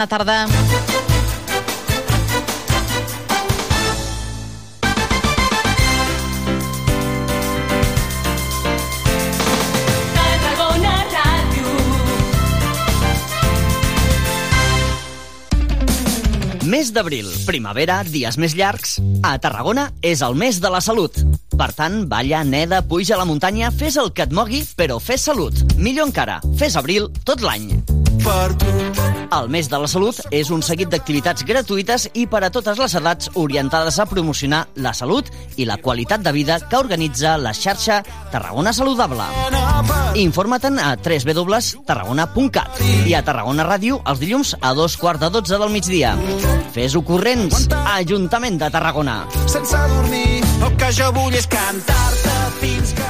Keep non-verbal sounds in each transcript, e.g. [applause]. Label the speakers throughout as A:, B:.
A: Bona tarda.
B: Tarragona Ràdio.
C: Mes d'abril, primavera, dies més llargs. A Tarragona és el mes de la salut. Per tant, balla, neda, puja a la muntanya, fes el que et mogui, però fes salut. Millor encara, fes abril tot l'any. El mes de la salut és un seguit d'activitats gratuïtes i per a totes les edats orientades a promocionar la salut i la qualitat de vida que organitza la xarxa Tarragona Saludable. Informa't-en a www.tarragona.cat i a Tarragona Ràdio els dilluns a dos quarts de dotze del migdia. Fes-ho corrents, Ajuntament de Tarragona.
D: sense dormir. El que jo vull és cantar-te fins que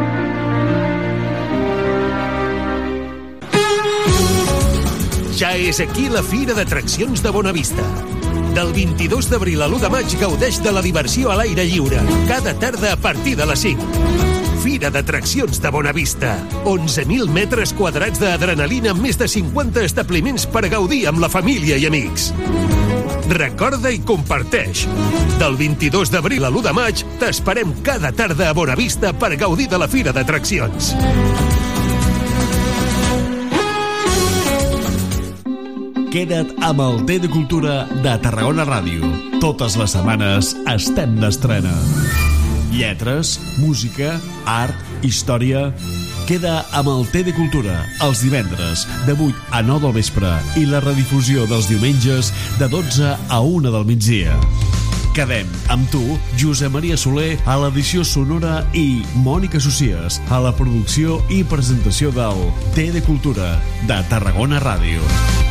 E: Ja és aquí la Fira d'Atraccions de Bonavista. Del 22 d'abril a l'1 de maig gaudeix de la diversió a l'aire lliure, cada tarda a partir de les 5. Fira d'Atraccions de Bonavista. 11.000 metres quadrats d'adrenalina amb més de 50 establiments per gaudir amb la família i amics. Recorda i comparteix. Del 22 d'abril a l'1 de maig t'esperem cada tarda a Bonavista per gaudir de la Fira d'Atraccions.
F: Queda't amb el T de Cultura de Tarragona Ràdio. Totes les setmanes estem d'estrena. Lletres, música, art, història... Queda amb el T de Cultura els divendres de 8 a 9 del vespre i la redifusió dels diumenges de 12 a 1 del migdia. Quedem amb tu, Josep Maria Soler, a l'edició sonora i Mònica Socies, a la producció i presentació del T de Cultura de Tarragona Ràdio.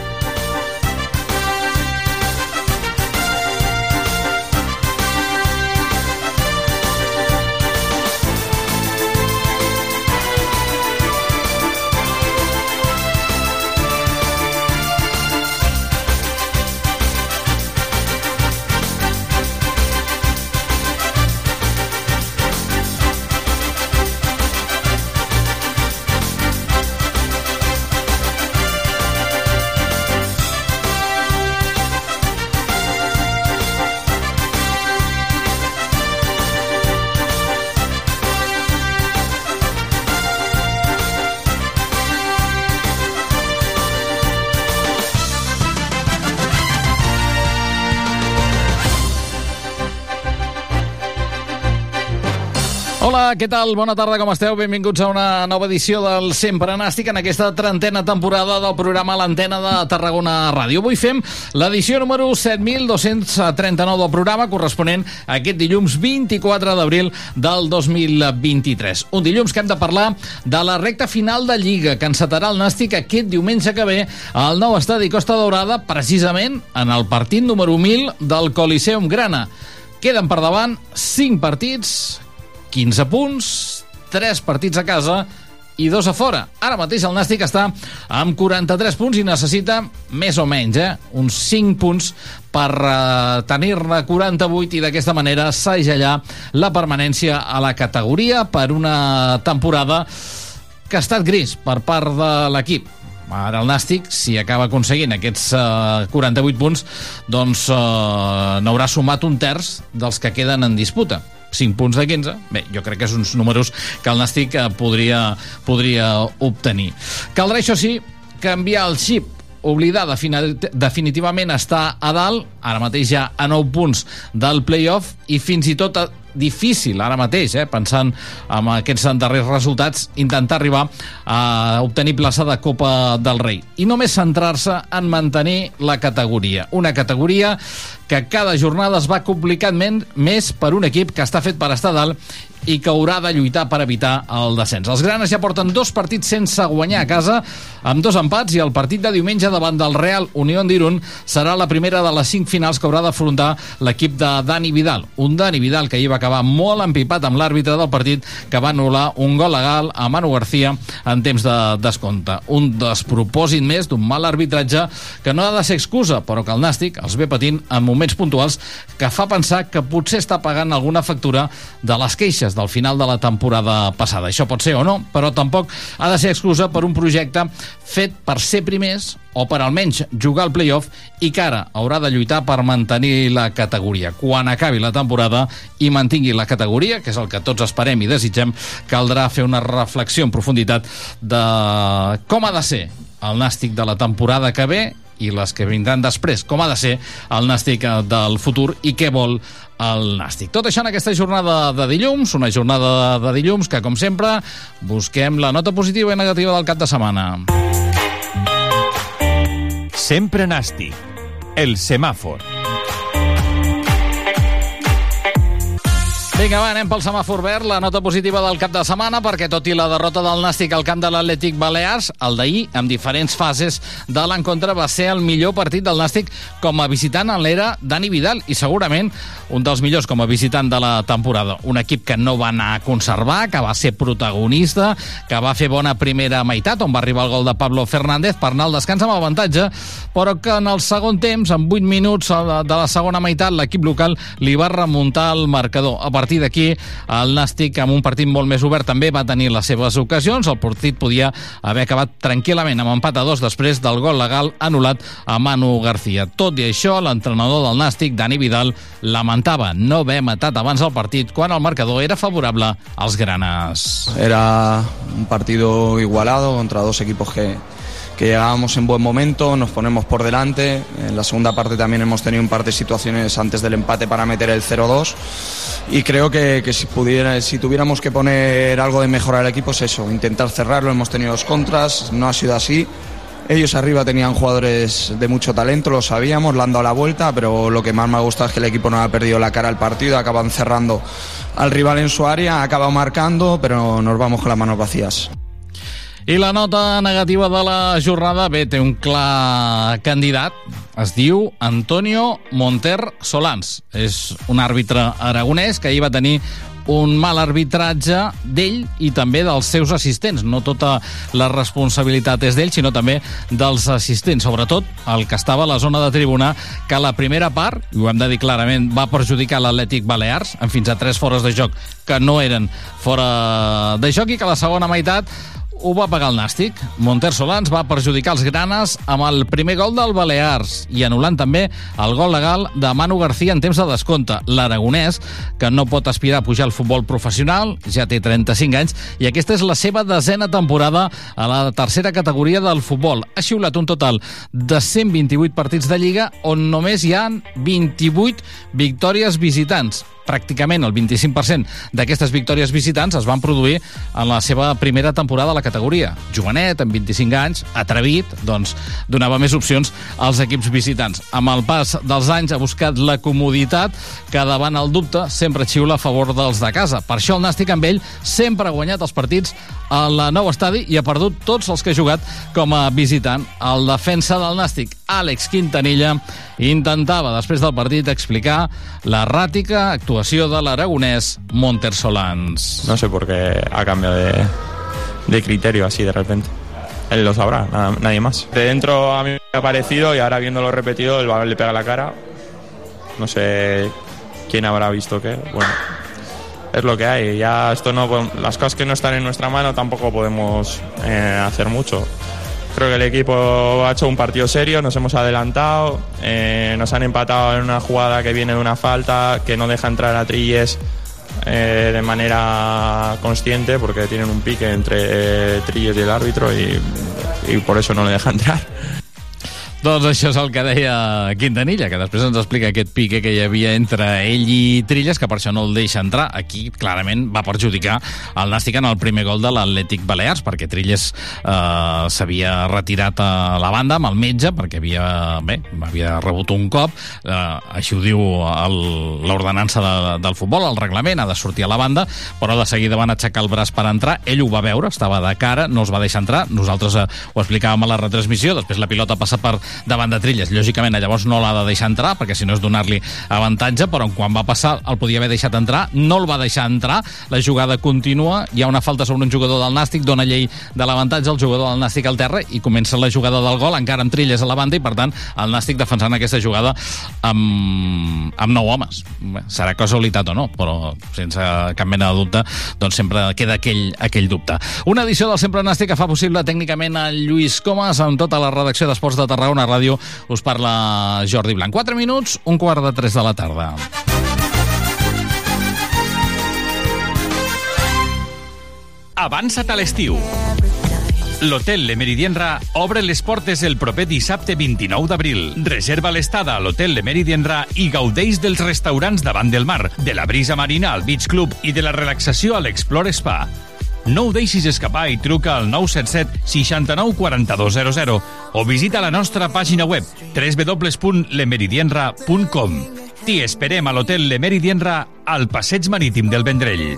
G: Hola, què tal? Bona tarda, com esteu? Benvinguts a una nova edició del Sempre Nàstic en aquesta trentena temporada del programa L'Antena de Tarragona Ràdio. Avui fem l'edició número 7.239 del programa, corresponent a aquest dilluns 24 d'abril del 2023. Un dilluns que hem de parlar de la recta final de Lliga, que encetarà el Nàstic aquest diumenge que ve al nou estadi Costa Daurada, precisament en el partit número 1000 del Coliseum Grana. Queden per davant 5 partits, 15 punts, 3 partits a casa i dos a fora. Ara mateix el Nàstic està amb 43 punts i necessita més o menys, eh, uns 5 punts per eh, tenir-ne 48 i d'aquesta manera segellar la permanència a la categoria per una temporada que ha estat gris per part de l'equip. Ara el Nàstic, si acaba aconseguint aquests eh, 48 punts, doncs eh, n'haurà sumat un terç dels que queden en disputa 5 punts de 15. Bé, jo crec que és uns números que el Nàstic eh, podria, podria obtenir. Caldrà, això sí, canviar el xip oblidar defini- definitivament estar a dalt, ara mateix ja a 9 punts del playoff i fins i tot a, difícil ara mateix, eh, pensant en aquests darrers resultats, intentar arribar a obtenir plaça de Copa del Rei. I només centrar-se en mantenir la categoria. Una categoria que cada jornada es va complicant més per un equip que està fet per estar dalt i que haurà de lluitar per evitar el descens. Els granes ja porten dos partits sense guanyar a casa, amb dos empats, i el partit de diumenge davant del Real Unión d'Irun serà la primera de les cinc finals que haurà d'afrontar l'equip de Dani Vidal. Un Dani Vidal que ahir va acabar molt empipat amb l'àrbitre del partit que va anul·lar un gol legal a Manu García en temps de descompte. Un despropòsit més d'un mal arbitratge que no ha de ser excusa, però que el Nàstic els ve patint en moments puntuals que fa pensar que potser està pagant alguna factura de les queixes del final de la temporada passada. Això pot ser o no, però tampoc ha de ser excusa per un projecte fet per ser primers o per almenys jugar al playoff i que ara haurà de lluitar per mantenir la categoria. Quan acabi la temporada i mantingui la categoria, que és el que tots esperem i desitgem, caldrà fer una reflexió en profunditat de com ha de ser el nàstic de la temporada que ve i les que vindran després, com ha de ser el nàstic del futur i què vol el nàstic. Tot això en aquesta jornada de dilluns, una jornada de dilluns que, com sempre, busquem la nota positiva i negativa del cap de setmana.
H: Sempre nàstic. El semàfor.
G: Vinga, va, anem pel semàfor verd, la nota positiva del cap de setmana, perquè tot i la derrota del Nàstic al camp de l'Atlètic Balears, el d'ahir, amb diferents fases de l'encontre, va ser el millor partit del Nàstic com a visitant en l'era Dani Vidal, i segurament un dels millors com a visitant de la temporada. Un equip que no va anar a conservar, que va ser protagonista, que va fer bona primera meitat, on va arribar el gol de Pablo Fernández per anar al descans amb avantatge, però que en el segon temps, en 8 minuts de la segona meitat, l'equip local li va remuntar el marcador. A partir d'aquí, el Nàstic, amb un partit molt més obert, també va tenir les seves ocasions. El partit podia haver acabat tranquil·lament amb empat a dos després del gol legal anul·lat a Manu García. Tot i això, l'entrenador del Nàstic, Dani Vidal, lamentava no haver matat abans el partit quan el marcador era favorable als granes.
A: Era un partido igualado contra dos equipos que, que llegábamos en buen momento, nos ponemos por delante. En la segunda parte también hemos tenido un par de situaciones antes del empate para meter el 0-2. Y creo que, que si, si tuviéramos que poner algo de mejora al equipo es eso, intentar cerrarlo. Hemos tenido dos contras, no ha sido así. Ellos arriba tenían jugadores de mucho talento, lo sabíamos, le han dado la vuelta, pero lo que más me ha gustado es que el equipo no ha perdido la cara al partido, acaban cerrando al rival en su área, ha acabado marcando, pero nos vamos con las manos vacías.
G: I la nota negativa de la jornada, bé, té un clar candidat. Es diu Antonio Monter Solans. És un àrbitre aragonès que ahir va tenir un mal arbitratge d'ell i també dels seus assistents. No tota la responsabilitat és d'ell, sinó també dels assistents, sobretot el que estava a la zona de tribuna, que la primera part, i ho hem de dir clarament, va perjudicar l'Atlètic Balears, en fins a tres fores de joc que no eren fora de joc, i que la segona meitat ho va pagar el Nàstic. Monter Solans va perjudicar els granes amb el primer gol del Balears i anul·lant també el gol legal de Manu García en temps de descompte. L'aragonès, que no pot aspirar a pujar al futbol professional, ja té 35 anys, i aquesta és la seva desena temporada a la tercera categoria del futbol. Ha xiulat un total de 128 partits de Lliga on només hi han 28 victòries visitants pràcticament el 25% d'aquestes victòries visitants es van produir en la seva primera temporada a la categoria. Jovenet, amb 25 anys, atrevit, doncs donava més opcions als equips visitants. Amb el pas dels anys ha buscat la comoditat que davant el dubte sempre xiula a favor dels de casa. Per això el Nàstic amb ell sempre ha guanyat els partits al nou estadi i ha perdut tots els que ha jugat com a visitant. El defensa del Nàstic, Àlex Quintanilla, intentava després del partit explicar l'erràtica actuació de l'aragonès Monter Solans.
I: No sé por qué ha cambiado de, de criterio así de repente. Él lo sabrá, nadie más. De dentro a mí me ha parecido y ahora viéndolo repetido, el balón le pega la cara. No sé quién habrá visto qué. Bueno, es lo que hay. Ya esto no, las cosas que no están en nuestra mano tampoco podemos eh, hacer mucho. Creo que el equipo ha hecho un partido serio, nos hemos adelantado, eh, nos han empatado en una jugada que viene de una falta, que no deja entrar a Trilles eh, de manera consciente porque tienen un pique entre eh, Trilles y el árbitro y, y por eso no le deja entrar.
G: Doncs això és el que deia Quintanilla, que després ens explica aquest pique que hi havia entre ell i Trilles, que per això no el deixa entrar. Aquí, clarament, va perjudicar el Nàstic en el primer gol de l'Atlètic Balears, perquè Trilles eh, s'havia retirat a la banda amb el metge, perquè havia, bé, havia rebut un cop. Eh, així ho diu l'ordenança de, del futbol, el reglament, ha de sortir a la banda, però de seguida van aixecar el braç per entrar. Ell ho va veure, estava de cara, no els va deixar entrar. Nosaltres eh, ho explicàvem a la retransmissió, després la pilota passa per davant de Trilles. Lògicament, llavors no l'ha de deixar entrar, perquè si no és donar-li avantatge, però quan va passar el podia haver deixat entrar, no el va deixar entrar, la jugada continua, hi ha una falta sobre un jugador del Nàstic, dona llei de l'avantatge al jugador del Nàstic al terra i comença la jugada del gol, encara amb Trilles a la banda i per tant el Nàstic defensant aquesta jugada amb, amb nou homes. Bé, Serà casualitat o no, però sense cap mena de dubte doncs sempre queda aquell, aquell dubte. Una edició del Sempre Nàstic que fa possible tècnicament el Lluís Comas amb tota la redacció d'Esports de Tarragona Ràdio us parla Jordi Blanc. 4 minuts, un quart de 3 de la tarda.
J: Avança't a l'estiu. L'Hotel Le Meridienra obre les portes el proper dissabte 29 d'abril. Reserva l'estada a l'Hotel Le Meridienra i gaudeix dels restaurants davant del mar, de la brisa marina al Beach Club i de la relaxació a l'Explore Spa. No ho deixis escapar i truca al 977 69 4200 o visita la nostra pàgina web www.lemeridienra.com. T'hi esperem a l'Hotel Le Meridienra al Passeig Marítim del Vendrell.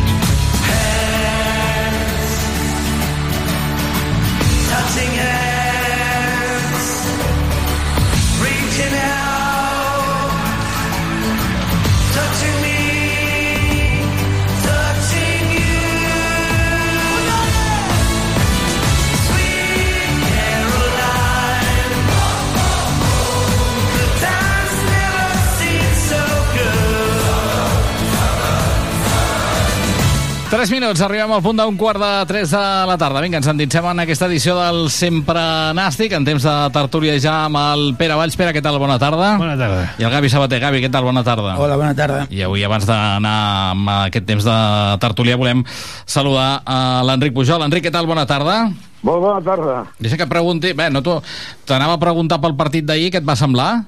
G: 3 minuts, arribem al punt d'un quart de 3 de la tarda. Vinga, ens endinsem en aquesta edició del Sempre Nàstic, en temps de tertúlia ja amb el Pere Valls. Pere, què tal? Bona tarda.
K: Bona tarda.
G: I el Gavi Sabater. Gavi, què tal? Bona tarda.
K: Hola, bona tarda.
G: I avui, abans d'anar amb aquest temps de tertúlia, volem saludar a l'Enric Pujol. Enric, què tal? Bona tarda.
L: Molt bona tarda.
G: Deixa que et pregunti... Bé, no t'ho- t'anava a preguntar pel partit d'ahir, què et va semblar?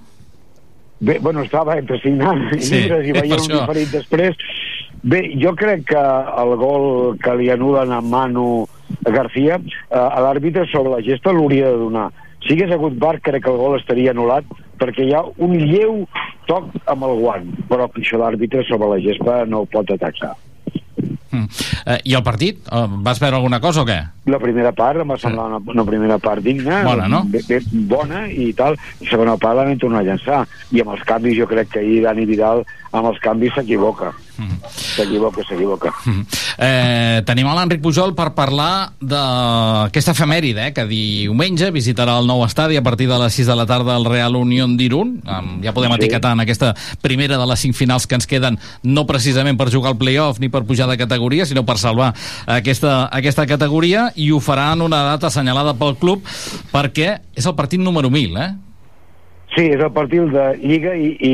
L: Bé, bueno, estava entre signant
G: Sí,
L: llibres i veient un diferit després. Bé, jo crec que el gol que li anulen a Manu García, eh, a l'àrbitre sobre la gesta l'hauria de donar. Si hagués hagut bar, crec que el gol estaria anul·lat, perquè hi ha un lleu toc amb el guant, però que això l'àrbitre sobre la gespa no ho pot atacar.
G: Mm. Eh, I el partit? Eh, vas veure alguna cosa o què?
L: La primera part em va semblar una, una primera part digna,
G: Bona, no?
L: bé, bé, bona i tal, i segona part la vam tornar a llançar, i amb els canvis jo crec que ahir Dani Vidal amb els canvis s'equivoca. S'equivoca, s'equivoca.
G: Eh, tenim a l'Enric Pujol per parlar d'aquesta efemèride, eh, que diumenge visitarà el nou estadi a partir de les 6 de la tarda al Real Unión d'Irun. Ja podem
L: Sí.
G: etiquetar en aquesta primera de les cinc finals que ens queden, no precisament per jugar al playoff ni per pujar de categoria, sinó per salvar aquesta, aquesta categoria, i ho farà en una data assenyalada pel club perquè és el partit número 1000, eh?
L: Sí, és el partit de Lliga i, i,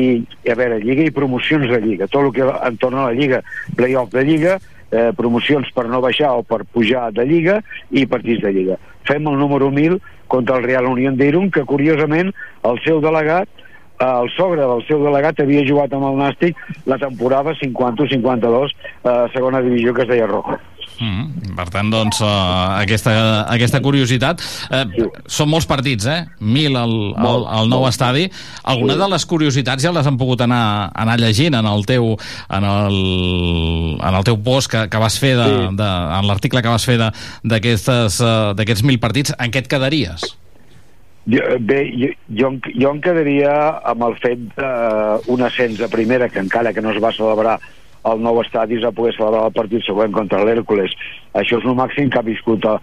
L: a veure, Lliga i promocions de Lliga. Tot el que entorn a la Lliga, playoff de Lliga, eh, promocions per no baixar o per pujar de Lliga i partits de Lliga. Fem el número 1000 contra el Real Unión d'Irun, que curiosament el seu delegat eh, el sogre del seu delegat havia jugat amb el Nàstic la temporada 50-52 a segona divisió que es deia Roja.
G: Mm, per tant, doncs, uh, aquesta, aquesta curiositat. Eh, són molts partits, eh? Mil al, al, al nou estadi. Alguna de les curiositats ja les han pogut anar, anar llegint en el teu, en el, en el teu post que, que vas fer, de,
L: Sí.
G: de, en l'article que vas fer eh, d'aquests mil partits. En què et quedaries?
L: Jo, bé, jo, jo, jo em quedaria amb el fet d'un ascens a primera, que encara que no es va celebrar el nou estadi es va poder celebrar el partit següent contra l'Hèrcules. Això és el màxim que ha viscut a,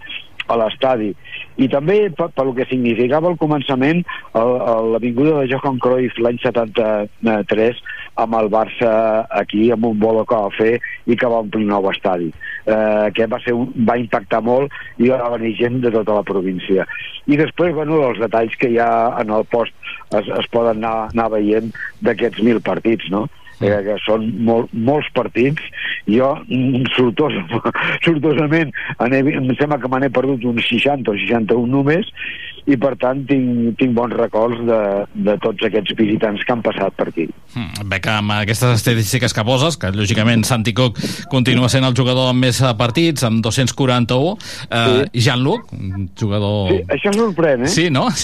L: a l'estadi. I també, per, per el que significava al començament, l'avinguda de Johan Cruyff l'any 73 amb el Barça aquí, amb un bolo que va fer i que va omplir un nou estadi. Eh, que va, ser un, va impactar molt i va venir gent de tota la província. I després, bueno, els detalls que ha en el post es, es poden anar, anar veient d'aquests mil partits, no? Eh, que són molt, molts partits. Jo mm, sortos, [laughs] sortosament em sembla que me n'he perdut uns 60 o 61 només i per tant tinc, tinc bons records de, de tots aquests visitants que han passat per aquí
G: Mm, Bé que amb aquestes estadístiques que poses, que lògicament Santi Cook continua sent el jugador amb més eh, partits, amb 241, eh, sí. Jean-Luc, jugador...
L: sí, això sorprèn, eh?
G: Sí, no? [laughs]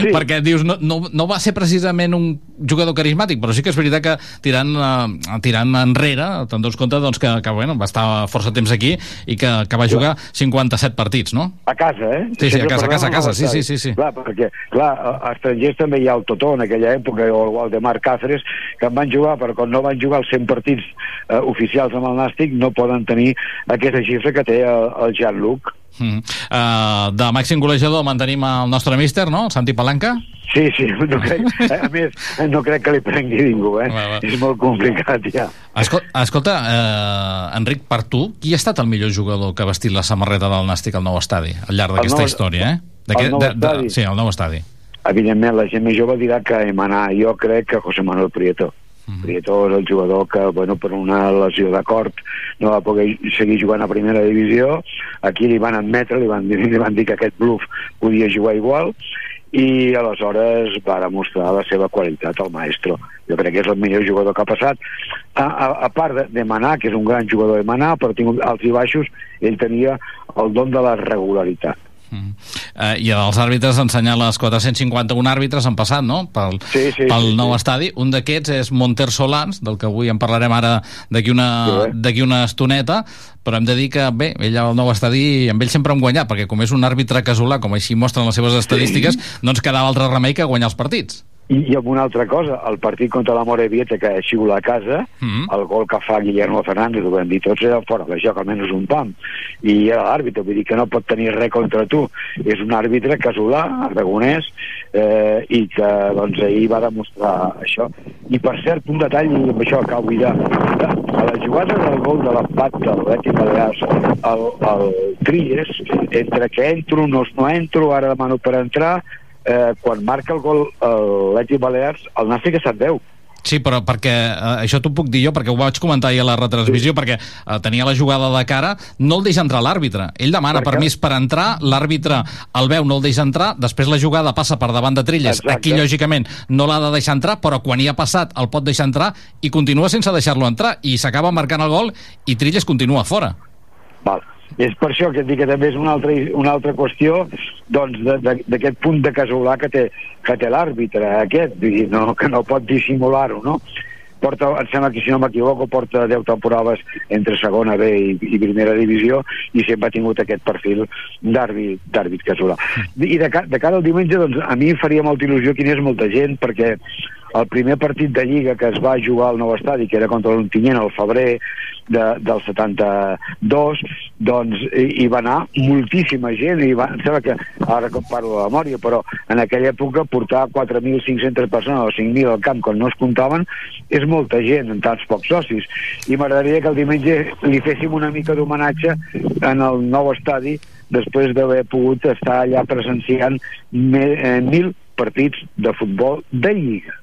G: Sí. Perquè dius, no, no, no va ser precisament un jugador carismàtic, però sí que és veritat que tirant, uh, tirant enrere, te'n dones compte doncs, que, que bueno, va estar força temps aquí i que, que va jugar 57 partits, no?
L: a casa, eh?
G: Sí, sí, a casa, a casa, a casa, sí, sí, sí, sí.
L: Clar, perquè, clar, a estrangers també hi ha el Totó en aquella època, o el Waldemar Cáceres, que en van jugar, però quan no van jugar els 100 partits eh, oficials amb el Nàstic, no poden tenir aquesta xifra que té el, el Jean-Luc.
G: Mm. Uh, de màxim golejador mantenim el nostre míster, no? El Santi Palanca?
L: Sí, sí, [laughs] no crec, a més, no crec que li prengui ningú, eh?
G: Va, va.
L: És molt complicat, ja.
G: Escol escolta, eh, Enric, per tu, qui ha estat el millor jugador que ha vestit la samarreta del Nàstic al nou estadi al llarg d'aquesta
L: nou-
G: història, eh?
L: El
G: D'aquest-
L: nou
G: de, de,
L: estadi?
G: sí, el nou estadi.
L: Evidentment, la gent més jove dirà que Emaná, jo crec que José Manuel Prieto.
G: Mhm.
L: Prieto és el jugador que, bueno, per una lesió de cort no va poder seguir jugant a primera divisió. Aquí li van admetre, li van, [laughs] li van dir que aquest bluff podia jugar igual i aleshores va demostrar la seva qualitat al maestro. Jo crec que és el millor jugador que ha passat. A, a, a part de, de Manà, que és un gran jugador de Manà, però tinc alts i baixos, ell tenia el don de la regularitat.
G: Eh, I els àrbitres ensenyar les 451 àrbitres han passat, no?, pel,
L: Sí, sí,
G: pel
L: sí,
G: nou
L: sí.
G: estadi. Un d'aquests és Monter Solans, del que avui en parlarem ara d'aquí una,
L: Sí.
G: una estoneta, però hem de dir que, bé, ell al nou estadi, amb ell sempre hem guanyat, perquè com és un àrbitre casolà, com així mostren les seves estadístiques, no ens quedava altre remei que guanyar els partits.
L: I, i amb una altra cosa, el partit contra la Morevieta que ha xiula a casa,
G: Mm.
L: el gol que fa Guillermo Fernández, ho vam dir tots, era fora de joc, almenys un pam. I era l'àrbitre, vull dir que no pot tenir res contra tu. És un àrbitre casolà, aragonès, eh, i que doncs, ahir va demostrar això. I per cert, un detall, i amb això acabo ja, a la jugada del gol de l'empat del Betis Balears, el, el Trilles, entre que entro, no, no entro, ara demano per entrar, eh, quan marca el gol el l'Eti Balears, el Nàstic ha estat 10.
G: Sí, però perquè eh, això t'ho puc dir jo, perquè ho vaig comentar ahir a la retransmissió, perquè eh, tenia la jugada de cara, no el deixa entrar l'àrbitre. Ell demana
L: Per què?
G: permís per entrar, l'àrbitre el veu, no el deixa entrar, després la jugada passa per davant de Trilles.
L: Exacte.
G: Aquí, lògicament, no l'ha de deixar entrar, però quan hi ha passat el pot deixar entrar i continua sense deixar-lo entrar, i s'acaba marcant el gol i Trilles continua fora.
L: Val. És per això que et dic que també és una altra, una altra qüestió doncs, d'aquest punt de casolà que té, que té l'àrbitre aquest, dir, no, que no pot dissimular-ho, no? Porta, em sembla que si no m'equivoco porta 10 temporades entre segona B i, i primera divisió i sempre ha tingut aquest perfil d'àrbit casolà. I de, ca- de cara al diumenge, doncs, a mi faria molta il·lusió que hi molta gent perquè el primer partit de Lliga que es va jugar al nou estadi, que era contra l'Ontinyent al febrer de, del 72, doncs hi, hi va anar moltíssima gent, i va, em sembla que, ara que parlo de memòria, però en aquella època portar 4.500 persones o 5.000 al camp quan no es comptaven és molta gent en tants pocs socis i m'agradaria que el diumenge li féssim una mica d'homenatge en el nou estadi després d'haver pogut estar allà presenciant me, eh, mil partits de futbol de Lliga.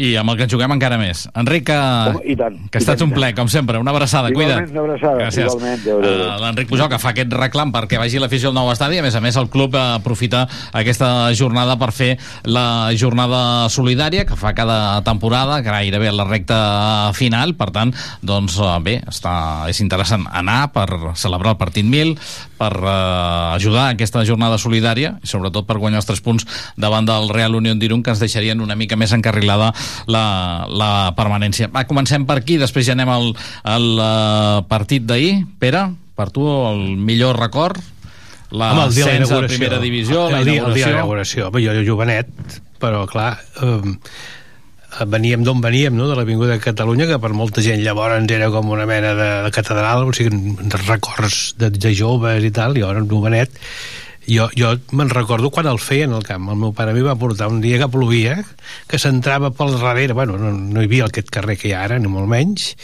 G: I amb el que juguem encara més. Enric, que,
L: Home, i tant,
G: que ha estat un ple, com sempre. Una abraçada,
L: Igualment,
G: cuida't.
L: una abraçada,
G: Gràcies.
L: igualment.
G: Uh, L'Enric Pujol, que fa aquest reclam perquè vagi l'afició al nou estadi. A més a més, el club aprofita aquesta jornada per fer la jornada solidària que fa cada temporada, gairebé a la recta final. Per tant, doncs, eh, bé, està, és interessant anar per celebrar el partit 1000, per eh, ajudar aquesta jornada solidària i sobretot per guanyar els tres punts davant del Real Unión d'Irun que ens deixarien una mica més encarrilada la, la permanència. Va, comencem per aquí, després ja anem al, al uh, partit d'ahir. Pere, per tu el millor record? La
K: Home, el dia de
G: l'ascens a
K: l'inauguració.
G: primera divisió, la
K: el dia, el dia de
G: inauguració...
K: l'inauguració. Home, Jo, jo jovenet, però clar... Um, eh, veníem d'on veníem, no? de l'Avinguda de Catalunya, que per molta gent llavors era com una mena de, de catedral, o sigui, records de, de joves i tal, i ara novenet, jo, jo me'n recordo quan el feien al camp. El meu pare mi va portar un dia que plovia, que s'entrava pel darrere, bueno, no, no hi havia aquest carrer que hi ha ara, ni molt menys,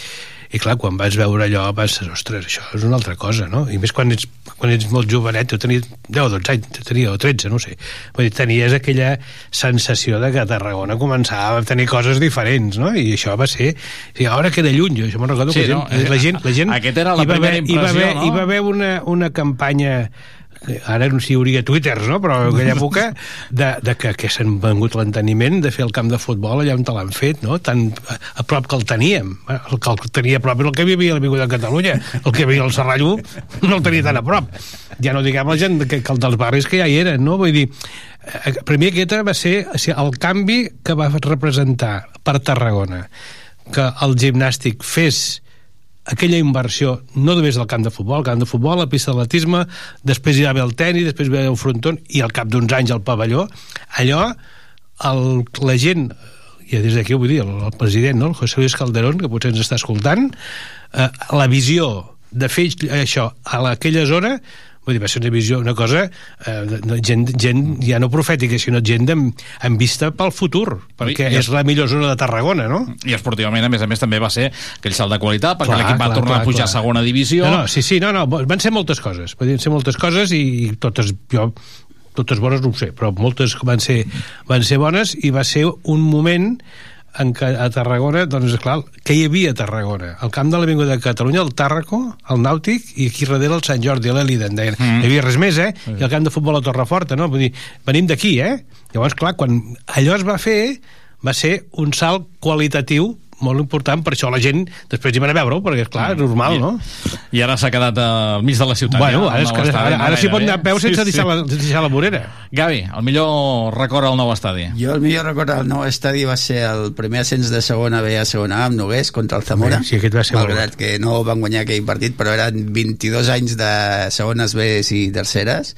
K: i clar, quan vas veure allò vas dir, ostres, això és una altra cosa no? i més quan ets, quan ets molt jovenet jo tenia 10 o 12 anys, tenia o 13 no sé, vull dir, tenies aquella sensació de que a Tarragona començava a tenir coses diferents, no? i això va ser i ara queda lluny, jo això me'n recordo
G: Sí,
K: que
G: no?
K: la gent, la gent
G: Aquesta era la
K: hi va
G: primera
K: haver, hi va haver,
G: impressió, no?
K: hi va haver una, una campanya ara no sé si hi hauria twitters, no? però en aquella època de, de que, que s'han vengut l'enteniment de fer el camp de futbol allà on te l'han fet, no? tan a, prop que el teníem el que el tenia a prop era el que hi havia a l'Avinguda de Catalunya el que hi havia al Serrallo no el tenia tan a prop ja no diguem la gent que, que el dels barris que ja hi eren no? vull dir, eh, mi aquest va ser el canvi que va representar per Tarragona que el gimnàstic fes aquella inversió, no només al camp de futbol, al camp de futbol, la pista d'atletisme, després hi haver el tenis, després hi haver el fronton, i al cap d'uns anys el pavelló, allò, el, la gent, i des d'aquí ho vull dir, el, el president, no? el José Luis Calderón, que potser ens està escoltant, eh, la visió de fer això a la- aquella zona vull dir, va ser una visió, una cosa eh, gent, gent ja no profètica sinó gent amb, amb vista pel futur perquè
G: i-
K: és la millor zona de Tarragona no?
G: I esportivament, a més a més, també va ser aquell salt de qualitat, perquè l'equip va
K: clar,
G: tornar
K: clar,
G: a pujar
K: clar.
G: a segona divisió.
K: No, no, sí, sí, no, no, van ser moltes coses, van ser moltes coses i, i totes, jo, totes bones no ho sé, però moltes van ser, van ser bones i va ser un moment en què a Tarragona, doncs clar, què hi havia a Tarragona? Al camp de l'Avinguda de Catalunya, el Tàrraco, el Nàutic i aquí darrere el Sant Jordi, l'Elida, en deien. Mm. Hi havia res més, eh? I el camp de futbol a Torreforta, no? Vull dir, venim d'aquí, eh? Llavors, clar, quan allò es va fer, va ser un salt qualitatiu molt important, per això la gent després hi van a veure-ho, perquè és clar, és normal, no?
G: I ara s'ha quedat al mig de la ciutat.
K: Bueno,
G: ja,
K: ara,
G: estadi,
K: ara,
G: no
K: ara s'hi pot anar a peu sense, deixar, la, sense deixar la vorera.
G: Gavi, el millor record al nou estadi.
M: Jo el millor record del nou estadi va ser el primer ascens de segona B a segona A amb Nogués contra el Zamora.
K: Sí, aquest va ser molt
M: Malgrat que no van guanyar aquell partit, però eren 22 anys de segones B i terceres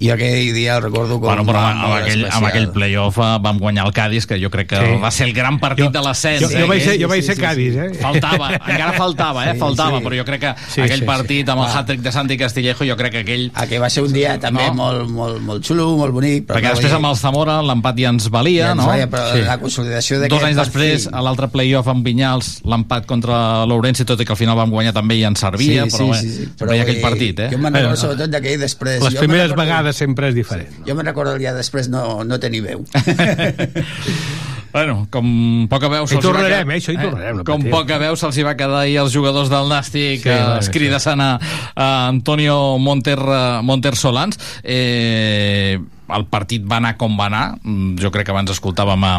M: i aquell dia el recordo com
G: Bueno, però amb aquell, amb aquell playoff eh, vam guanyar el Cádiz, que jo crec que
K: Sí.
G: va ser el gran partit
K: Jo-
G: de l'ascens.
K: jo- jo vaig ser- jo vaig ser Cádiz, eh?
G: Faltava, encara faltava, eh?
M: Sí,
G: Faltava,
M: sí.
G: però jo crec que
M: Sí,
G: aquell
M: sí, sí.
G: partit amb el hat-trick de Santi Castillejo, jo crec que aquell...
M: Aquell va ser un dia també molt, molt, molt xulo, molt bonic. però
G: Perquè
M: no
G: després amb el Zamora l'empat ja ens valia,
M: Ja ens
G: no?
M: valia, però la consolidació d'aquest
G: Dos anys després, a l'altre playoff amb Vinyals, l'empat contra l'Ourense, tot i que al final vam guanyar també i ens servia,
M: Sí,
G: però
M: sí,
G: bé,
M: sí, sí.
G: hi ha aquell
M: dir,
G: partit, eh?
M: Jo me'n recordo sobretot d'aquell després.
K: Les primeres vegades sempre és diferent.
M: Jo me'n recordo el dia després no, no tenir veu. [laughs]
G: Bueno, com poca veu
K: Hi
G: se'ls va
K: tornarem,
G: quedar-
K: eh, això hi tornarem, no
G: Com
K: patiu.
G: poca veu se'ls hi va quedar ahir als jugadors del Nàstic
K: Sí,
G: sí, eh,
K: sí.
G: escridassant a, a Antonio Monter, eh, Monter Solans. Eh, el partit va anar com va anar. Mm, jo crec que abans escoltàvem a,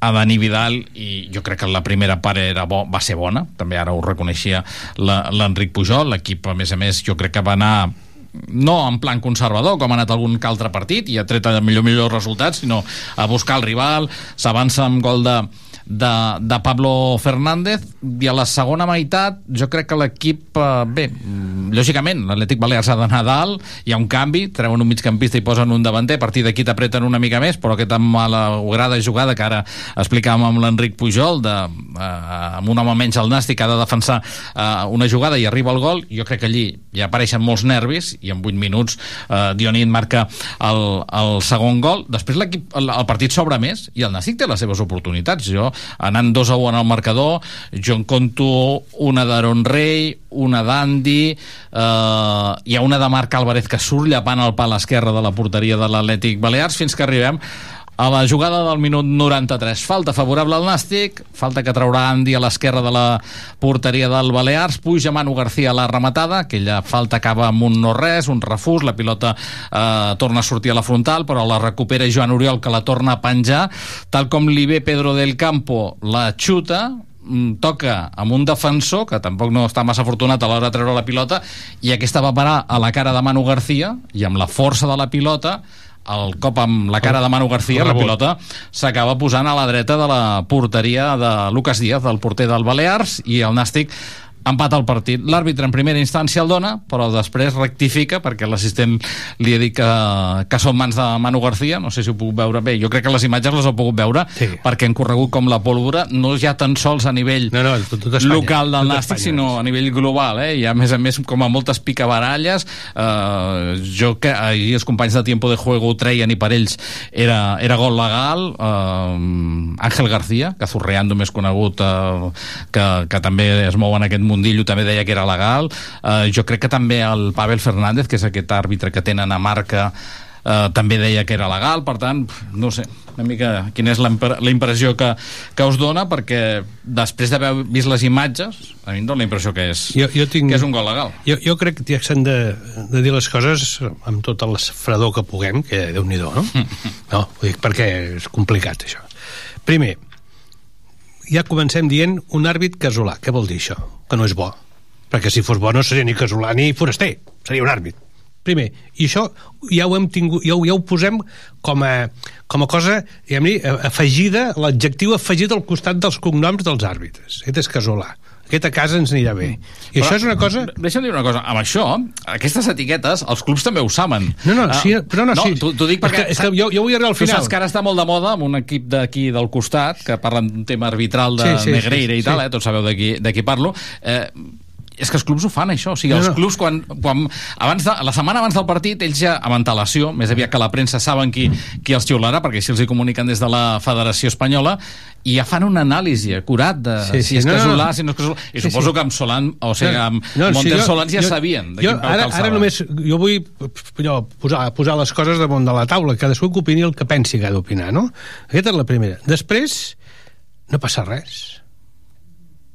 G: a Dani Vidal i jo crec que la primera part era bo, va ser bona. També ara ho reconeixia l'Enric Pujol. L'equip a més a més jo crec que va anar no en plan conservador, com ha anat algun altre partit, i ha tret millor millors resultats, sinó a buscar el rival, s'avança amb gol de, de, de Pablo Fernández, i a la segona meitat jo crec que l'equip, eh, bé, mm, lògicament, l'Atlètic Balears ha d'anar dalt, hi ha un canvi, treuen un migcampista i posen un davanter, a partir d'aquí t'apreten una mica més, però aquesta malograda jugada que ara explicàvem amb l'Enric Pujol, de, eh, amb un home menys al Nàstic, ha de defensar eh, una jugada i arriba el gol, jo crec que allí ja apareixen molts nervis, i en 8 minuts eh, Dionit marca el, el segon gol, després l'equip el, el partit s'obre més, i el Nàstic té les seves oportunitats, jo anant 2 a 1 en el marcador, jo en conto una d'Aaron Rey, una d'Andy, eh, hi ha una de Marc Álvarez que surt llapant el pal esquerre de la porteria de l'Atlètic Balears fins que arribem a la jugada del minut 93. Falta favorable al Nàstic, falta que traurà Andy a l'esquerra de la porteria del Balears, puja Manu García a la rematada, aquella falta acaba amb un no-res, un refús, la pilota eh, torna a sortir a la frontal, però la recupera Joan Oriol, que la torna a penjar, tal com li ve Pedro del Campo, la xuta, mm, toca amb un defensor que tampoc no està massa afortunat a l'hora de treure la pilota i aquesta va parar a la cara de Manu García i amb la força de la pilota el cop amb la cara de Manu García la pilota s'acaba posant a la dreta de la porteria de Lucas Díaz, del porter del Balears i el Nàstic empata el partit. L'àrbitre en primera instància el dona, però després rectifica perquè l'assistent li ha dit que, que són mans de Manu García, no sé si ho puc veure bé, jo crec que les imatges les heu pogut veure sí. perquè han corregut com la pólvora, no ja tan sols a nivell
K: no, no, tot, tot Espanya,
G: local del Nàstic, sinó a nivell global, eh? i a més a més com a moltes picabaralles. Eh, jo que ahir els companys de Tiempo de Juego ho treien i per ells era, era gol legal. Eh, Àngel García, que Zurreando més conegut eh, que, que també es mou en aquest mundillo també deia que era legal eh, jo crec que també el Pavel Fernández que és aquest àrbitre que tenen a marca eh, també deia que era legal per tant, no sé, una mica quina és la impre- la impressió que, que us dona perquè després d'haver vist les imatges a mi em dona la impressió que és,
K: jo, jo tinc...
G: que és un gol legal
K: Jo, jo crec que s'han de, de dir les coses amb tot el fredor que puguem, que déu nhi no? [laughs] No, ho dic perquè és complicat, això. Primer, ja comencem dient un àrbit casolà. Què vol dir això? Que no és bo. Perquè si fos bo no seria ni casolà ni foraster, seria un àrbit. Primer, i això ja ho hem tingut, ja ho, ja ho posem com a, com a cosa, diguem-ne, afegida, l'adjectiu afegit al costat dels cognoms dels àrbitres. Aquest és casolà. Aquest a casa ens anirà bé. I això és una cosa...
G: Deixa'm dir una cosa, amb això, aquestes etiquetes, els clubs també ho saben.
K: No, no,
G: Ah,
K: sí, però no, sí.
G: T'ho dic
K: És
G: perquè...
K: que- és que jo- jo vull arribar al
G: Tu
K: final.
G: saps que ara està molt de moda amb un equip d'aquí del costat, que parlen d'un tema arbitral de
K: Sí, sí,
G: Negreira
K: sí,
G: i tal,
K: sí.
G: eh? tots sabeu de qui, de qui parlo. Eh, és que els clubs ho fan, això. O sigui,
K: No,
G: els
K: no.
G: clubs, quan, quan abans de, la setmana abans del partit, ells ja, amb antelació, més aviat que la premsa saben qui, qui els xiularà, perquè si els hi comuniquen des de la Federació Espanyola, i ja fan una anàlisi acurat de
K: Sí,
G: si
K: sí,
G: és
K: no, no,
G: casolà,
K: no.
G: si no és casolà. I
K: Sí,
G: suposo
K: sí.
G: que amb Solan, o sigui, amb
K: No,
G: Montes
K: jo-
G: Solans ja
K: jo-
G: sabien de
K: jo,
G: quin
K: ara,
G: calçava.
K: ara només jo vull allò, posar, posar les coses damunt de la taula, cadascú que opini el que pensi que ha d'opinar, no? Aquesta és la primera. Després, no passa res.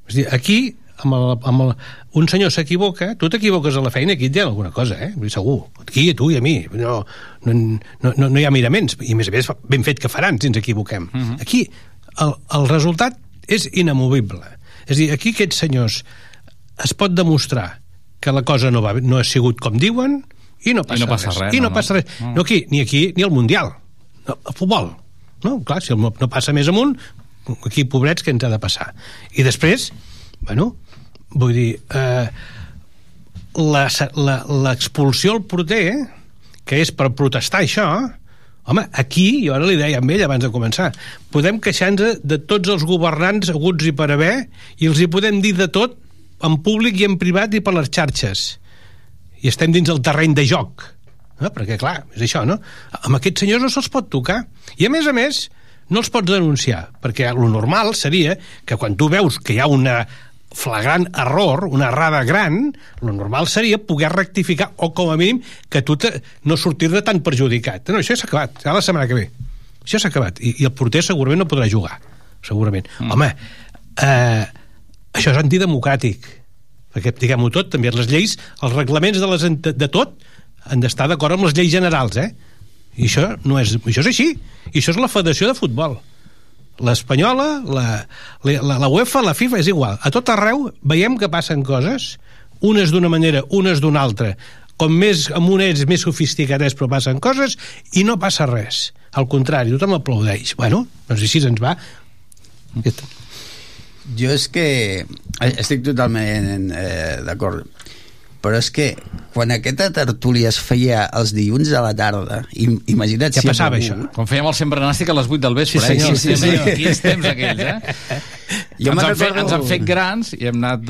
K: És dir, aquí, amb el, amb el, un senyor s'equivoca, tu t'equivoques a la feina, aquí et diuen alguna cosa, eh? Vull dir, Segur. Aquí, a tu i a mi. No, no, no, no, no hi ha miraments. I a més a més, ben fet que faran si ens equivoquem.
G: Mhm.
K: Aquí, el, el resultat és inamovible. És a dir, aquí aquests senyors es pot demostrar que la cosa no, va, no ha sigut com diuen i no passa,
G: no passa res,
K: I no,
G: no, no.
K: passa res.
G: No.
K: No aquí, ni aquí ni al Mundial. No, al futbol. No, clar, si no, no passa més amunt, aquí, pobrets, què ens ha de passar? I després, bueno, vull dir, eh, l'expulsió al porter, que és per protestar això, home, aquí, jo ara li deia amb ell abans de començar, podem queixar-nos de tots els governants aguts i per haver, i els hi podem dir de tot, en públic i en privat i per les xarxes. I estem dins el terreny de joc. No? Perquè, clar, és això, no? Amb aquests senyors no se'ls pot tocar. I, a més a més, no els pots denunciar, perquè lo normal seria que quan tu veus que hi ha una flagrant error, una errada gran, lo normal seria poder rectificar, o com a mínim que tu te, no sortir-ne tan perjudicat. No, això s'ha acabat, serà la setmana que ve. Això s'ha acabat. I, I el porter segurament no podrà jugar, segurament. Mm. Home, eh, això és antidemocràtic perquè diguem-ho tot, també les lleis els reglaments de, les, ent- de tot han d'estar d'acord amb les lleis generals eh? i això no és, això és així i això és la Federació de Futbol l'espanyola, la, la, la UEFA, la FIFA, és igual. A tot arreu veiem que passen coses, unes d'una manera, unes d'una altra. Com més amunt ets, més sofisticat és, però passen coses i no passa res. Al contrari, tothom aplaudeix. Bueno, doncs així ens va.
M: Jo és que estic totalment eh, d'acord però és que quan aquesta tertúlia es feia els dilluns a la tarda im imagina't
K: Ja
M: si
K: passava,
M: algú-
K: això.
G: Quan fèiem el sempre nàstic a les 8 del vespre,
M: Sí, senyor,
G: eh?
M: sí, senyor.
G: Quins temps aquells, eh? [laughs]
M: Jo
G: ens, han fet,
M: recordo-
G: ens han fet grans i hem anat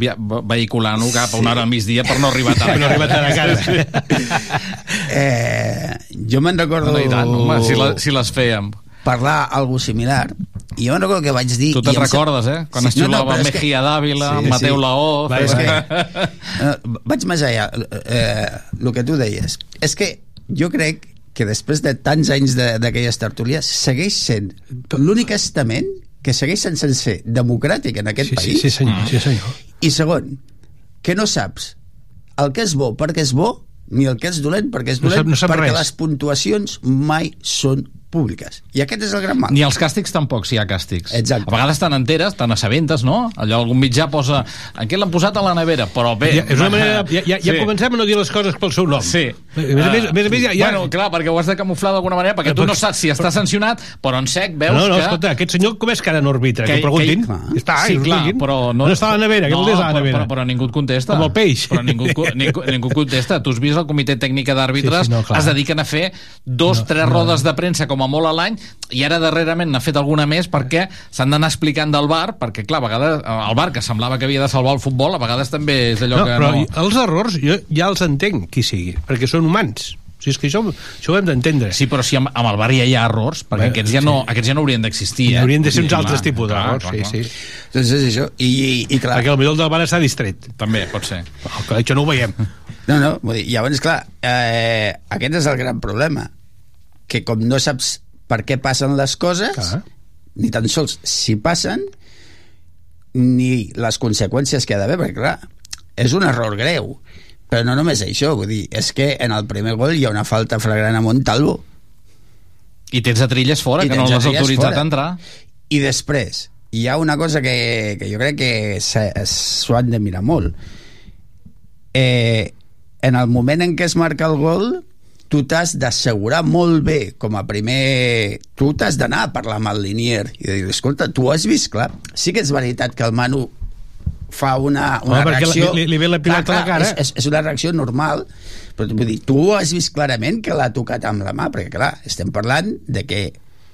G: via, vehiculant-ho cap a una hora al migdia per no arribar tard.
K: No arribar tard a casa. [laughs]
M: eh, jo me'n recordo
G: No, no, i tant, home, si, la, si les fèiem.
M: parlar algo similar i jo me'n recordo que vaig dir
G: Tu te'n recordes, eh? Quan es xiulava
M: però és que-
G: Mejía Dávila,
M: Sí,
G: Mateu
M: sí.
G: Laoz...
M: Va, és que, eh, vaig més allà eh, el que tu deies és que jo crec que després de tants anys de- d'aquelles tertúlies segueix sent l'únic estament que segueix sense ser democràtic en aquest
K: Sí, sí,
M: país
K: sí, senyor, sí, senyor.
M: i segon, que no saps el que és bo perquè és bo ni el que és dolent perquè és
K: No
M: dolent
K: sap- no sap
M: perquè
K: res.
M: les puntuacions mai són públiques. I aquest és el gran mal.
G: Ni els càstigs tampoc, si hi ha càstigs.
M: Exacte.
G: A vegades te n'enteres, te n'assabentes, no? Allò algun mitjà posa... En què l'han posat a la nevera? Però bé...
K: Ja, és una manera, ja, ja, ja comencem a no dir les coses pel seu nom.
G: Sí.
K: A més a més, a més, a més ja, ja...
G: Bueno, clar, perquè ho has de camuflar d'alguna manera, perquè tu no saps si està sancionat, però en sec veus
K: no, no,
G: que...
K: escolta, aquest senyor com és que ara no arbitra? Que, que preguntin. Que, està,
G: sí,
K: que
G: clar, però no...
K: On està la nevera? Què
G: no,
K: vol dir la
G: però,
K: nevera?
G: però, però ningú et contesta.
K: Com el peix.
G: Però ningú, [laughs] ningú, ningú contesta. Tu has vist el comitè tècnic d'àrbitres,
K: Sí, sí, no,
G: es dediquen a fer dos,
K: No,
G: tres
K: no.
G: rodes de premsa com a molt a l'any, i ara darrerament n'ha fet alguna més perquè s'han d'anar explicant del bar, perquè clar, a vegades el bar que semblava que havia de salvar el futbol, a vegades també és allò
K: No,
G: que
K: però
G: no...
K: els errors jo ja els entenc, qui sigui, perquè són humans. O sigui, és que això, això ho hem d'entendre.
G: Sí, però si amb, amb el bar ja hi ha errors, perquè
K: Bé,
G: aquests, ja no, aquests ja no haurien d'existir. Eh?
K: Haurien de ser uns
G: Sí,
K: altres
G: clar,
K: tipus
G: clar,
K: d'errors,
G: clar,
K: sí,
G: clar.
K: sí.
M: Doncs és això. I, i, i clar...
K: Perquè el millor del bar està distret.
G: També, pot ser.
K: Oh, que això no ho veiem.
M: No, no, vull dir, llavors, clar, eh, aquest és el gran problema, que com no saps per què passen les coses,
K: Clar.
M: ni tan sols si passen, ni les conseqüències que ha d'haver, perquè clar, és un error greu, però no només això, vull dir, és que en el primer gol hi ha una falta flagrant a Montalvo,
G: I tens a Trilles fora,
M: I
G: que no l'has autoritzat
M: fora.
G: a entrar.
M: i després hi ha una cosa que, que jo crec que s'ho han de mirar molt eh, en el moment en què es marca el gol tu t'has d'assegurar molt bé com a primer... Tu t'has d'anar a parlar amb el linier i dir, escolta, tu has vist, clar, sí que és veritat que el Manu fa una, una
K: Home,
M: reacció...
K: li- li ve la pilota a la cara.
M: És, és, és una reacció normal, però vull dir, tu has vist clarament que l'ha tocat amb la mà, perquè clar, estem parlant de que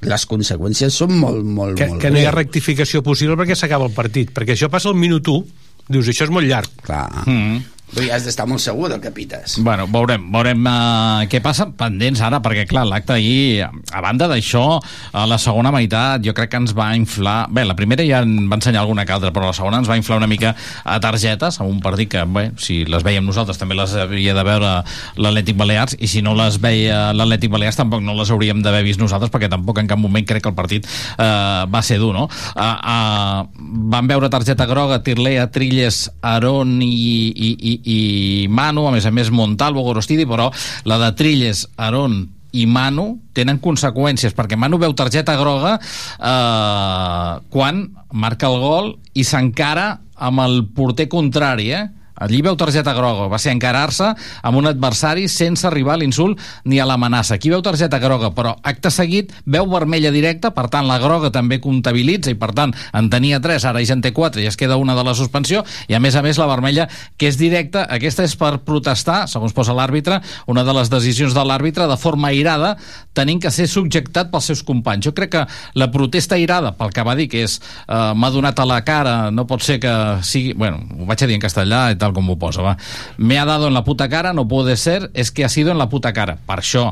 M: les conseqüències són molt, molt,
K: Que,
M: molt
K: que no hi ha rectificació possible perquè s'acaba el partit, perquè això passa al minut 1, dius, això és molt llarg.
M: Clar.
G: Mm.
M: Vull dir, has d'estar molt segur del que pites.
G: Bueno, veurem, veurem uh, què passa pendents ara, perquè clar, l'acte ahir, a banda d'això, a la segona meitat jo crec que ens va inflar... Bé, la primera ja en va ensenyar alguna que altra, però la segona ens va inflar una mica a targetes, a un partit que, bé, si les veiem nosaltres també les havia de veure l'Atlètic Balears, i si no les veia l'Atlètic Balears tampoc no les hauríem d'haver vist nosaltres, perquè tampoc en cap moment crec que el partit uh, va ser dur, no? Uh, uh, van veure targeta groga, Tirlea, Trilles, Aron i, i, i, i Manu, a més a més Montalvo, Gorostidi, però la de Trilles, Aron i Manu tenen conseqüències, perquè Manu veu targeta groga eh, quan marca el gol i s'encara amb el porter contrari, eh? Allí veu targeta groga, va ser encarar-se amb un adversari sense arribar a l'insult ni a l'amenaça. Aquí veu targeta groga, però acte seguit veu vermella directa, per tant la groga també comptabilitza i per tant en tenia 3, ara ja en té 4 i es queda una de la suspensió i a més a més la vermella que és directa, aquesta és per protestar, segons posa l'àrbitre, una de les decisions de l'àrbitre de forma airada, tenint que ser subjectat pels seus companys. Jo crec que la protesta airada, pel que va dir, que és eh, m'ha donat a la cara, no pot ser que sigui... Bueno, ho vaig a dir en castellà tal com ho posa, va. Me ha dado en la puta cara, no puede ser, es que ha sido en la puta cara. Per això,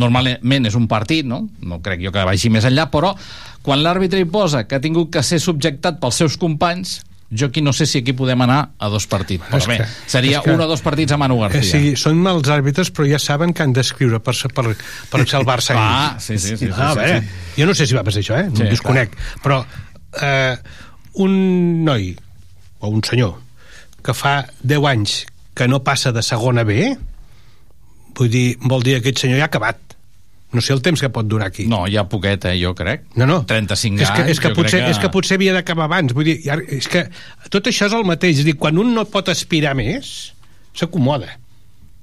G: normalment és un partit, no? No crec jo que vagi més enllà, però quan l'àrbitre hi posa que ha tingut que ser subjectat pels seus companys, jo aquí no sé si aquí podem anar a dos partits. Però
K: És
G: bé,
K: que-
G: seria
K: és que-
G: un o dos partits a Manu
K: Eh,
G: García.
K: sí, són mals àrbitres, però ja saben que han d'escriure per, per, per salvar-se
G: Clar,
K: ells.
G: sí, sí, sí, sí,
K: Ah,
G: sí,
K: veure,
G: sí.
K: jo no sé si va passar això, eh? No
G: Sí,
K: sí, desconec. Però eh, un noi, o un senyor, que fa 10 anys que no passa de segona B, vull dir, vol dir que aquest senyor ja ha acabat. No sé el temps que pot durar aquí.
G: No, ha poquet, eh, jo crec.
K: No, no.
G: 35
K: és que,
G: anys,
K: és que, potser,
G: que...
K: és que potser havia d'acabar abans. Vull dir, és que tot això és el mateix. És dir, quan un no pot aspirar més, s'acomoda.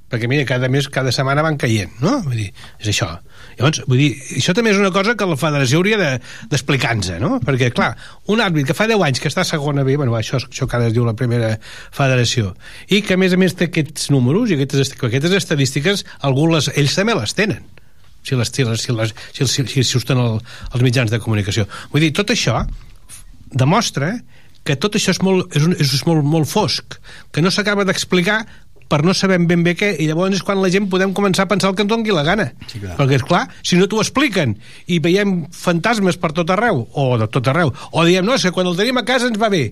K: Perquè, mira, cada mes, cada setmana van caient, no? Vull dir, és això. Llavors, vull dir, això també és una cosa que la federació hauria de- d'explicar-nos, no? Perquè, clar, un àrbit que fa 10 anys que està a segona B, bueno, això, això que ara es diu la primera federació, i que, a més a més, té aquests números i aquestes, aquestes estadístiques, algú les, ells també les tenen si les, si les, si les, si, si, si, si surten el, els mitjans de comunicació. Vull dir, tot això demostra que tot això és molt, és, un, és molt, molt fosc, que no s'acaba d'explicar per no saber ben bé què, i llavors és quan la gent podem començar a pensar el que ens doni la gana.
M: Sí, clar.
K: Perquè, és clar, si no t'ho expliquen i veiem fantasmes per tot arreu, o de tot arreu, o diem, no, és que quan el tenim a casa ens va bé.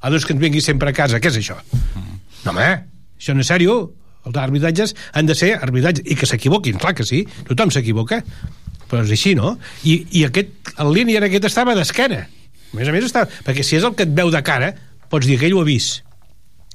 K: Ah, doncs que ens vingui sempre a casa. Què és això? No, home, això no és sèrio. Els arbitratges han de ser arbitratges i que s'equivoquin, clar que sí, tothom s'equivoca però és així, no? I, i aquest, el línia en aquest estava d'esquena a més a més estava, perquè si és el que et veu de cara pots dir que ell ho ha vist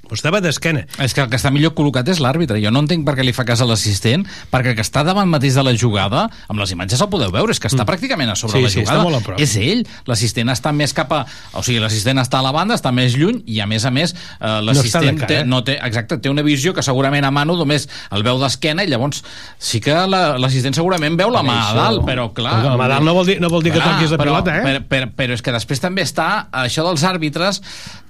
K: Però estava d'esquena.
G: És que el que està millor col·locat és l'àrbitre. Jo no entenc per què li fa cas a l'assistent, perquè el que està davant mateix de la jugada, amb les imatges el podeu veure, és que està pràcticament a sobre
K: Mm. Sí,
G: la
K: sí, està
G: jugada.
K: molt a prop.
G: és ell. L'assistent està més cap a... O sigui, l'assistent està a la banda, està més lluny, i a més a més, eh, l'assistent
K: cara,
G: té,
K: eh?
G: no té, exacte, té una visió que segurament a mano només el veu d'esquena, i llavors sí que la- l'assistent segurament veu la mà a dalt, però clar...
K: La mà a dalt no vol dir- no vol dir que toquis la
G: però,
K: pilota, eh?
G: Però, però, però és que després també està això dels àrbitres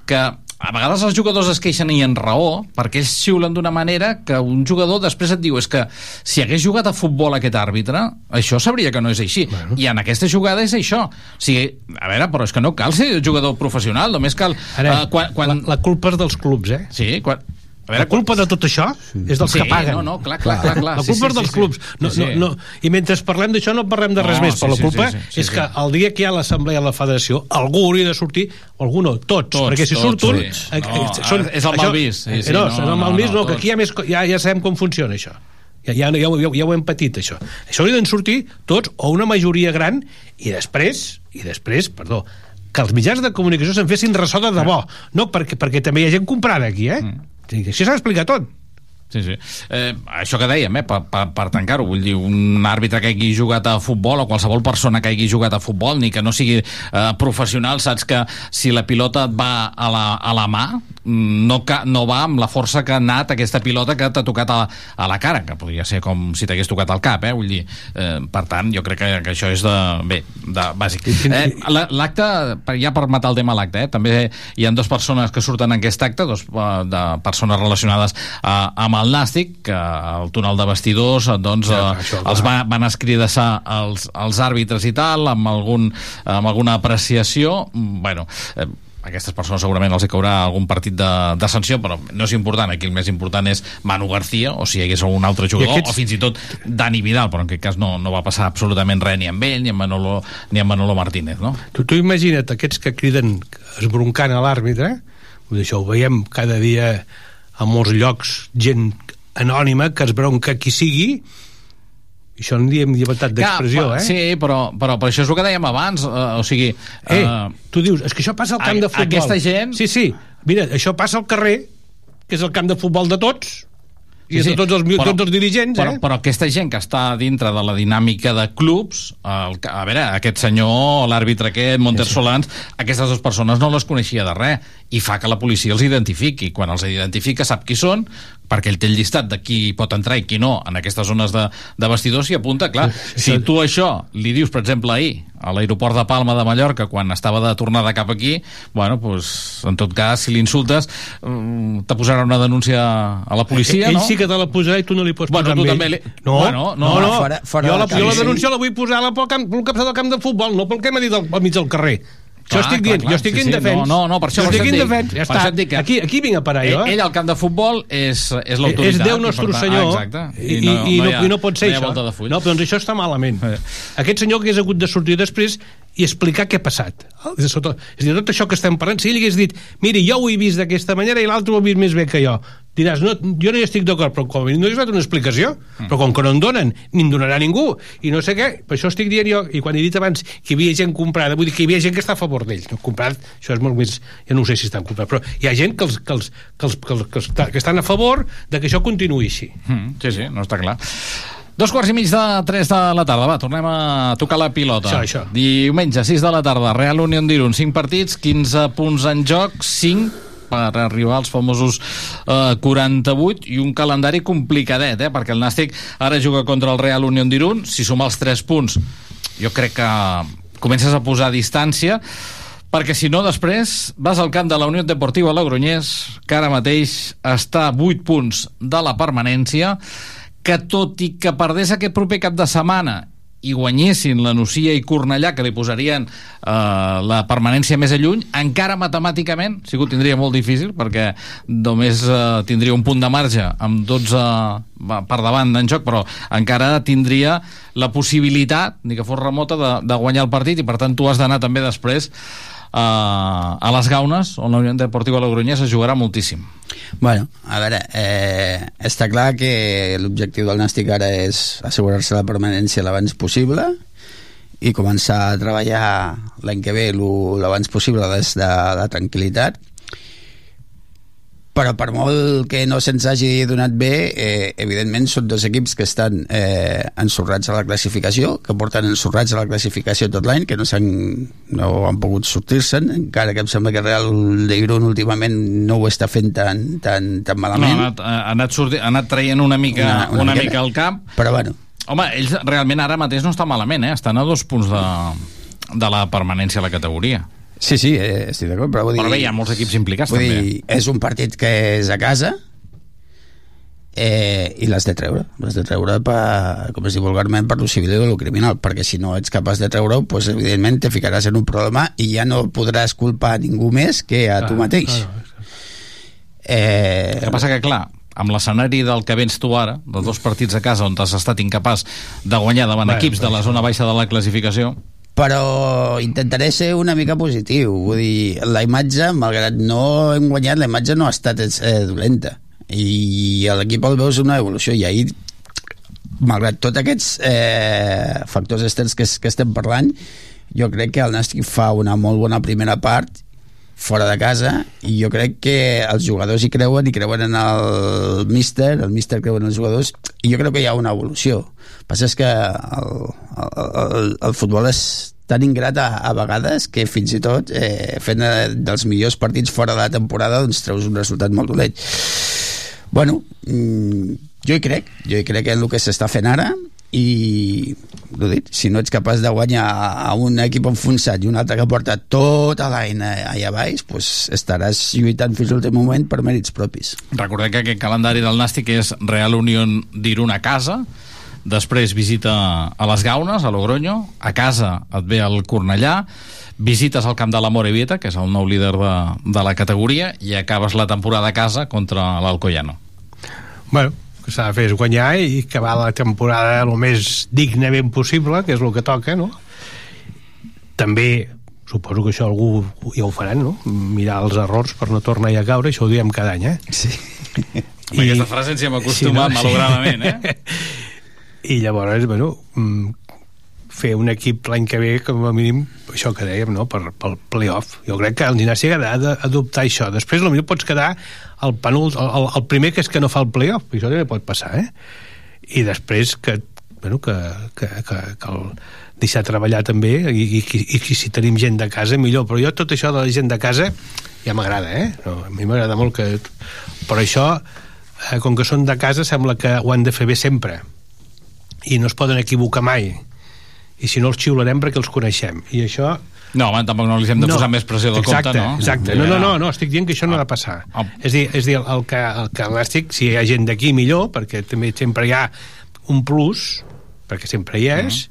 G: que a vegades els jugadors es queixen i en raó perquè ells xiulen d'una manera que un jugador després et diu és que si hagués jugat a futbol aquest àrbitre això sabria que no és així bueno. i en aquesta jugada és això o sigui, a veure, però és que no cal ser jugador professional només cal
K: Ara,
G: eh, quan, quan...
K: La, la culpa és dels clubs, eh?
G: Sí, quan... A
K: la culpa de tot això és dels
G: Sí,
K: que paguen.
G: no, no, clar, clar, clar, clar.
K: La
G: Sí,
K: culpa
G: sí,
K: és dels
G: sí, sí.
K: clubs. No,
G: Sí, sí.
K: no, no. I mentre parlem d'això no parlem de res
G: No,
K: més,
G: sí,
K: però
G: sí,
K: la culpa
G: sí, sí, sí,
K: és
G: sí.
K: que el dia que hi ha l'assemblea de la federació algú hauria de sortir, algú no, tots,
G: Tots,
K: perquè si
G: tots,
K: surt un...
G: sí.
K: eh,
G: No,
K: eh, són,
G: és el mal vist, sí, sí,
K: no,
G: no,
K: és el
G: no,
K: mal vist,
G: no,
K: no, que
G: tots.
K: aquí hi ha més, ja, ja sabem com funciona això. Ja, ja, ja, ja, ja ho hem patit, això. Això haurien de sortir tots, o una majoria gran, i després, i després, perdó, que els mitjans de comunicació se'n fessin ressò de debò, no perquè, perquè també hi ha gent comprada aquí, eh? Mm. Això s'ha d'explicar tot.
G: Sí, sí. Eh, això que dèiem, eh, per, per, per tancar-ho, vull dir, un àrbitre que hagi jugat a futbol o qualsevol persona que hagi jugat a futbol, ni que no sigui eh, professional, saps que si la pilota et va a la, a la mà, mm, no, ca, no va amb la força que ha anat aquesta pilota que t'ha tocat a, a la cara, que podria ser com si t'hagués tocat al cap, eh, vull dir, eh, per tant, jo crec que, que això és de, bé, de bàsic. Eh, la- l'acte, ja per matar el tema l'acte, eh, també hi ha dues persones que surten en aquest acte, dos eh, de persones relacionades eh, amb el Nàstic, que al túnel de vestidors eh, doncs,
K: Ja,
G: eh, els va, van escridassar els, els àrbitres i tal, amb, algun, amb alguna apreciació. Bueno, eh, aquestes persones segurament els hi caurà algun partit de, de sanció, però no és important. Aquí el més important és Manu García, o si hi hagués algun altre jugador,
K: aquests-
G: o fins i tot Dani Vidal, però en aquest cas no, no va passar absolutament res ni amb ell, ni amb Manolo, ni amb Manolo Martínez, no?
K: Tu, tu imagina't aquests que criden esbroncant a l'àrbitre, dir, això ho veiem cada dia a molts llocs, gent anònima que es bronca qui sigui, i això en diem llibertat d'expressió, eh?
G: Sí, però, però, però això és el que dèiem abans, eh, o sigui...
K: Eh, tu dius, és que això passa al camp
G: a-
K: de futbol.
G: aquesta gent-
K: Sí, sí, mira, això passa al carrer, que és el camp de futbol de tots, i de tots els,
G: però-
K: tots els dirigents,
G: però,
K: eh?
G: Però aquesta gent que està dintre de la dinàmica de clubs, el, a veure, aquest senyor, l'àrbitre aquest, Montersolans, aquestes dues persones no les coneixia de res, i fa que la policia els identifiqui. Quan els identifica sap qui són, perquè ell té el llistat de qui pot entrar i qui no en aquestes zones de, de vestidors i apunta, clar, si tu això li dius, per exemple, ahir, a l'aeroport de Palma de Mallorca, quan estava de tornada cap aquí, bueno, pues, en tot cas, si l'insultes, mm, te posarà una denúncia a la policia,
K: ell
G: no?
K: sí que te la posarà i tu no li pots
G: Bueno,
K: posar
G: tu
K: amb
G: també
K: ell.
G: li-
K: No,
G: Bueno, no,
K: no, no.
M: fora- fora
K: jo, la, jo la
M: sí.
K: denúncia la vull posar pel, camp, pel capçat del camp de futbol, no pel que m'ha dit al, al mig del carrer. Això estic dient, jo estic
G: sí, sí,
K: indefens.
G: No, no, no, per això,
K: jo estic indefens, ja està.
G: dic
K: Aquí, aquí vinc a parar jo.
G: Ell, ell al camp de futbol és, és l'autoritat.
K: és Déu nostre
G: tant-
K: senyor
G: Ah, exacte.
K: i, i, no, i, no,
G: hi ha-
K: i no pot ser
G: no
K: això no, doncs això està malament aquest senyor que hagués hagut de sortir després i explicar què ha passat. De sota, és a dir, tot això que estem parlant. Si ell hagués dit, miri, jo ho he vist d'aquesta manera i l'altre ho ha vist més bé que jo diràs, no, jo no hi estic d'acord però com no hi ha donat una explicació.
G: Mm.
K: però com que no en donen, ni en donarà ningú. I no sé què, per això estic dient jo i quan he dit abans que hi havia gent comprada vull dir que hi havia gent que està a favor d'ells. No, comprat, això és molt més, jo no ho sé si estan comprats però hi ha gent que, els, que, els, que, els, que, els, que, està, que estan a favor de que això continuï així.
G: Mm, sí, sí, no està clar. Dos quarts i mig de 3 de la tarda, va, tornem a tocar la pilota.
K: Això, això.
G: Diumenge, 6 de la tarda, Real Unión d'Irun, 5 partits, 15 punts en joc, 5 per arribar als famosos eh, 48 i un calendari complicadet, eh, perquè el Nàstic ara juga contra el Real Unión d'Irun, si suma els 3 punts, jo crec que comences a posar distància, perquè si no després vas al camp de la Unió Deportiva Logroñés que ara mateix està a 8 punts de la permanència que tot i que perdés aquest proper cap de setmana i guanyessin la Nucia i Cornellà, que li posarien eh, la permanència més a lluny, encara matemàticament sí que ho tindria molt difícil, perquè només eh, tindria un punt de marge amb 12 va, per davant en joc, però encara tindria la possibilitat, ni que fos remota, de, de guanyar el partit, i per tant tu has d'anar també després a les Gaunes, on la Unió Deportiva Logroñés es jugarà moltíssim.
M: Bueno, a veure, eh, està clar que l'objectiu del Nàstic ara és assegurar-se la permanència l'abans possible i començar a treballar l'any que ve l'abans possible des de la tranquil·litat però per molt que no se'ns hagi donat bé, eh, evidentment són dos equips que estan eh, ensorrats a la classificació, que porten ensorrats a la classificació tot l'any, que no, han, no han pogut sortir-se'n, encara que em sembla que Real de Irún últimament no ho està fent tan, tan, tan
G: No,
M: malament.
G: ha anat, ha anat, sorti, ha anat traient una mica,
M: Una-
G: una,
M: una
G: mica al cap.
M: Però bueno.
G: Home, ells realment ara mateix no estan malament, eh? Estan a dos punts de, de la permanència a la categoria.
M: Sí, sí, eh, estic d'acord, però vull dir...
G: Però bé, hi ha molts equips implicats,
M: vull
G: també.
M: Dir, és un partit que és a casa eh, i l'has de treure. L'has de treure, per, com es diu vulgarment, per lo civil i lo criminal, perquè si no ets capaç de treure-ho, pues, evidentment te ficaràs en un problema i ja no podràs culpar a ningú més que a tu mateix. Eh,
G: El que passa que, clar, amb l'escenari del que vens tu ara, de dos partits a casa on has estat incapaç de guanyar davant
M: Bueno,
G: equips de la zona baixa de la classificació,
M: però intentaré ser una mica positiu. Vull dir, la imatge, malgrat no hem guanyat, la imatge no ha estat eh, dolenta. I l'equip el veus una evolució. I ahir malgrat tots aquests eh, factors externs que, que estem parlant jo crec que el Nàstic fa una molt bona primera part fora de casa i jo crec que els jugadors hi creuen i creuen en el míster, el míster creu en els jugadors i jo crec que hi ha una evolució. El que passa és que el, el, el, el futbol és tan ingrat a, a vegades que fins i tot eh, fent eh, dels millors partits fora de la temporada doncs treus un resultat molt dolent. Bueno, mm, jo hi crec jo hi crec en el que s'està fent ara i dit, si no ets capaç de guanyar a un equip enfonsat i un altre que porta tota l'eina allà baix pues estaràs lluitant fins a l'últim moment per mèrits propis
G: Recordem que aquest calendari del Nàstic és Real Unión d'Irun a casa, després visita a les Gaunes, a Logroño, a casa et ve el Cornellà, visites al camp de la Morevieta, que és el nou líder de, de la categoria, i acabes la temporada a casa contra l'Alcoyano.
K: Bueno, que s'ha de fer és guanyar i acabar la temporada el més dignament possible, que és el que toca, no? També, suposo que això algú ja ho faran, no? Mirar els errors per no tornar a caure, això ho diem cada any, eh?
M: Sí.
G: Amb aquesta frase ens hi hem acostumat, malauradament, eh? [laughs]
K: I llavors, bueno, mm, fer un equip l'any que ve, com a mínim, això que dèiem, no?, per, pel playoff. Jo crec que el Dinàstic ha d'adoptar això. Després, potser pots quedar el, penult, el, el, primer que és que no fa el playoff, això també pot passar, eh? I després que, bueno, que, que, que, que el deixar treballar també i, i, i, i si tenim gent de casa millor, però jo tot això de la gent de casa ja m'agrada, eh? No, a mi m'agrada molt que... Però això, eh, com que són de casa, sembla que ho han de fer bé sempre i no es poden equivocar mai i si no els xiularem perquè els coneixem i això
G: No, home, tampoc no li hem de
K: No.
G: posar més pressió del
K: exacte,
G: compte, no?
K: Exacte, no, no, no, no, estic dient que això no ha de passar. És dir, és dir el, que, el que l'Àstic, si hi ha gent d'aquí, millor, perquè també sempre hi ha un plus, perquè sempre hi és,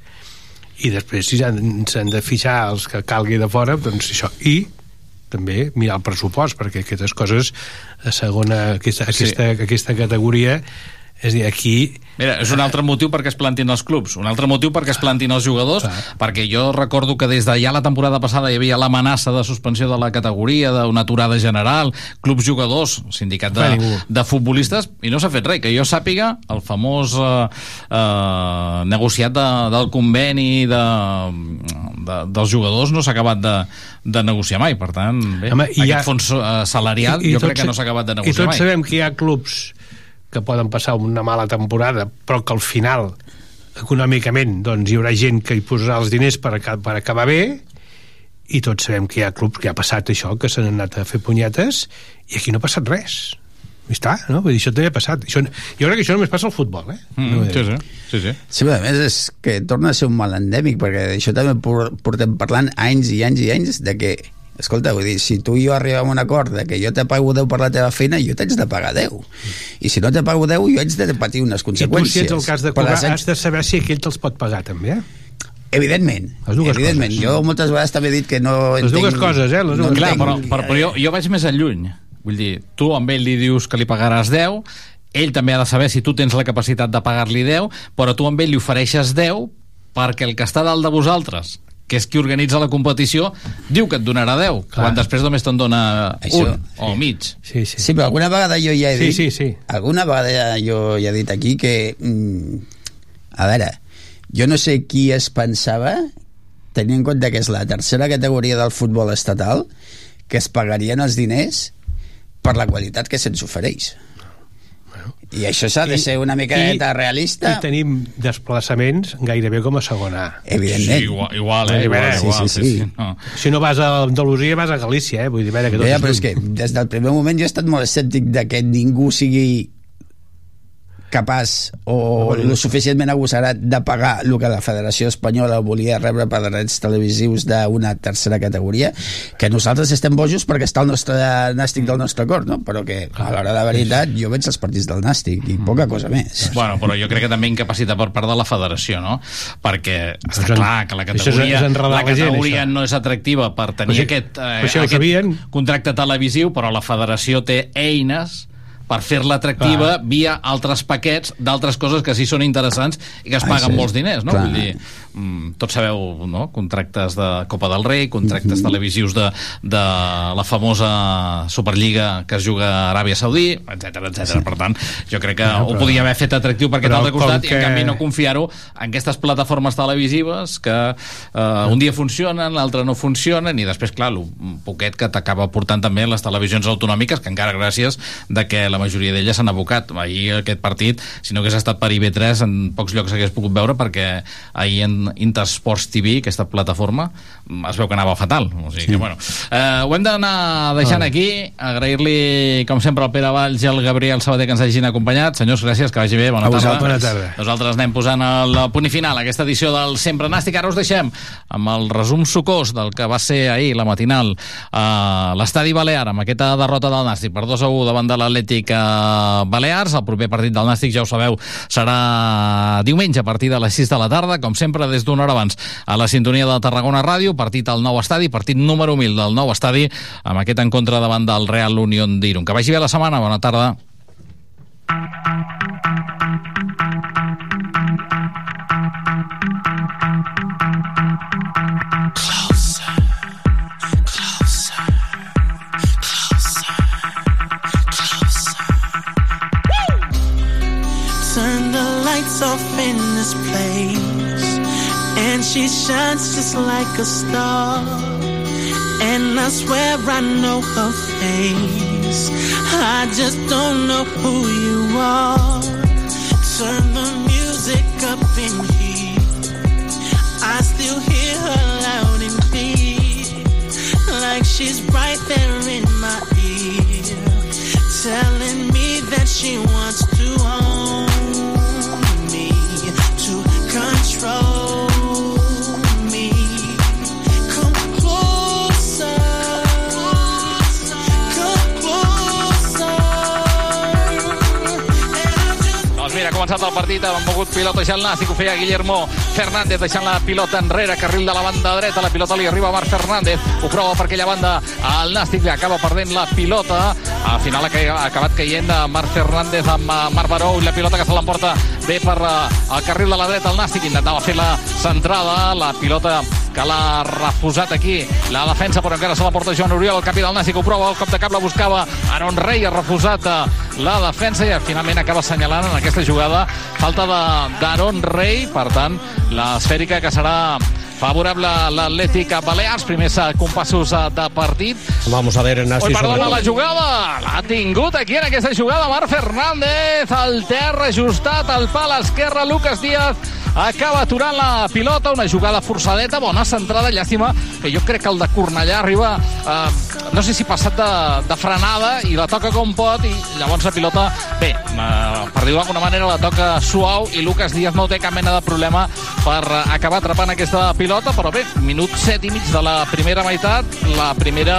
K: i després si s'han de fixar els que calgui de fora, doncs això. I també mirar el pressupost, perquè aquestes coses a segona, aquesta,
G: Sí.
K: aquesta, aquesta categoria és dir, aquí
G: Mira, és un altre motiu perquè es plantin els clubs, un altre motiu perquè es plantin els jugadors, perquè jo recordo que des de ja la temporada passada hi havia l'amenaça de suspensió de la categoria, d'una aturada general, clubs jugadors, sindicat de, de futbolistes, i no s'ha fet res. Que jo sàpiga, el famós eh, eh, negociat de, del conveni de, de, dels jugadors no s'ha acabat de, de negociar mai. Per tant, bé,
K: Home, i
G: aquest
K: ha-
G: fons eh, salarial jo crec que no s'ha acabat de
K: I
G: negociar
K: tots
G: mai.
K: sabem que hi ha clubs que poden passar una mala temporada, però que al final, econòmicament, doncs hi haurà gent que hi posarà els diners per, per acabar bé, i tots sabem que hi ha clubs que ha passat això, que s'han anat a fer punyetes, i aquí no ha passat res. I està, no? Vull dir, això també ha passat. Això, jo crec que això només passa al futbol, eh?
G: Mm,
K: No
G: sí, sí, sí, sí.
M: Sí, però a més és que torna a ser un mal endèmic perquè d'això també por- portem parlant anys i anys i anys de que escolta, vull dir, si tu i jo arribem a un acord de que jo te pago 10 per la teva feina, jo t'haig de pagar 10. I si no te pago 10, jo haig de patir unes
K: I tu,
M: conseqüències.
K: si ets el cas de cobrar,
M: les
K: has de saber si aquell te'ls pot pagar, també, eh?
M: Evidentment,
K: Les
M: evidentment.
K: coses.
M: Jo moltes vegades també he dit que no
K: Les
M: entenc...
K: dues coses, eh? Les
M: no
K: dues
G: Clar,
M: entenc-
G: però, però, però jo, jo vaig més enlluny. Vull dir, tu amb ell li dius que li pagaràs 10, ell també ha de saber si tu tens la capacitat de pagar-li 10, però tu amb ell li ofereixes 10 perquè el que està dalt de vosaltres que és qui organitza la competició, diu que et donarà 10,
M: Clar.
G: quan després només te'n dona
M: Això,
G: un o mig.
K: Sí, sí.
M: Sí, però alguna vegada jo ja he
K: Sí,
M: dit...
K: sí, sí.
M: Alguna vegada jo ja he dit aquí que... Mm, a veure, jo no sé qui es pensava, tenint en compte que és la tercera categoria del futbol estatal, que es pagarien els diners per la qualitat que se'ns ofereix. I això s'ha de ser una miqueta realista.
K: I tenim desplaçaments gairebé com a segona A.
M: Evidentment.
G: Sí, igual, igual, eh? Igual,
M: Sí,
G: igual,
M: sí, sí.
G: No.
K: Si no vas a Andalusia, vas a Galícia, eh? Vull dir, a veure, que tot
M: Ja,
K: és
M: però és que des del primer moment jo he estat molt escèptic de que ningú sigui capaç o lo suficientment agossarat de pagar el que la Federació Espanyola volia rebre per drets televisius d'una tercera categoria, que nosaltres estem bojos perquè està el nostre nàstic del nostre cor, no? però que a l'hora de veritat jo veig els partits del nàstic i poca cosa més.
G: Bueno, però jo crec que també incapacitat per part de la federació, no? Perquè està clar que la categoria,
K: és
G: la
K: la gent,
G: categoria
K: això.
G: no és atractiva per tenir
K: Però sí-
G: aquest, eh,
K: ho
G: aquest contracte televisiu, però la federació té eines per fer-la atractiva via altres paquets d'altres coses que sí són interessants i que es
M: Ah,
G: paguen
M: sí.
G: molts diners, no?
M: Clar.
G: Vull dir, mm, tots sabeu, no? Contractes de Copa del Rei, contractes televisius de, de la famosa Superliga que es juga a Aràbia Saudí, etc etc. Per tant, jo crec que
K: No,
G: ho
K: però-
G: podia haver fet atractiu per aquest altre costat
K: com
G: i en
K: que-
G: canvi no confiar-ho en aquestes plataformes televisives que eh, un dia funcionen, l'altre no funcionen i després, clar, el poquet que t'acaba portant també les televisions autonòmiques que encara gràcies de que la majoria d'elles s'han abocat. Ahir aquest partit, si no hagués estat per IB3 en pocs llocs s'hagués pogut veure perquè ahir en Intersports TV, aquesta plataforma, es veu que anava fatal. O sigui que, bueno, eh, ho hem d'anar deixant aquí. Agrair-li, com sempre, al Pere Valls i al Gabriel Sabater que ens hagin acompanyat. Senyors, gràcies, que vagi bé. Bona tarda.
K: Bona tarda.
G: Nosaltres anem posant el punt i final a aquesta edició del Sempre Nàstic. Ara us deixem amb el resum sucós del que va ser ahir, la matinal, a l'estadi Balear, amb aquesta derrota del Nàstic per 2 a 1 davant de l'Atlètic a Balears. El proper partit del Nàstic, ja ho sabeu, serà diumenge a partir de les 6 de la tarda, com sempre, des d'una hora abans, a la sintonia de Tarragona Ràdio, partit al nou estadi, partit número 1000 del nou estadi, amb aquest encontre davant del Real Unión d'Irun. Que vagi bé la setmana, bona tarda.
D: Closer, she shines just like a star. And I swear I know her face. I just don't know who you are. Turn the music up in here. I still hear her loud and clear, like she's right there in my ear, telling me that she wants to
G: començat el partit, han mogut pilotejar el Nàstic, ho feia Guillermo Fernández, deixant la pilota enrere, carril de la banda dreta, la pilota li arriba a Marc Fernández, ho prova per aquella banda el Nàstic, li acaba perdent la pilota, al final ha ca- ha acabat caient eh, Marc Fernández amb eh, Marc Baró, i la pilota que se l'emporta bé per eh, el carril de la dreta, el Nàstic intentava fer la centrada, la pilota que l'ha refusat aquí. La defensa, però encara se la porta Joan Oriol, el capí del Nàstic ho prova, el cop de cap la buscava Aaron Rey, ha refusat eh, la defensa i finalment acaba assenyalant en aquesta jugada falta d'Aaron Rey, per tant l'esfèrica que serà favorable a l'Atlètic Balears, primers eh, compassos eh, de partit.
N: Vamos a ver, Nasti.
G: Oi, perdona,
N: sobre-
G: la jugada. L'ha tingut aquí en aquesta jugada Marc Fernández, al terra ajustat al pal esquerre, Lucas Díaz acaba aturant la pilota una jugada forçadeta, bona centrada llàstima que jo crec que el de Cornellà arriba eh, no sé si passat de, de frenada i la toca com pot i llavors la pilota, bé, eh, per dir-ho d'alguna manera la toca suau i Lucas Díaz no té cap mena de problema per eh, acabar atrapant aquesta pilota però bé, minut set i mig de la primera meitat la primera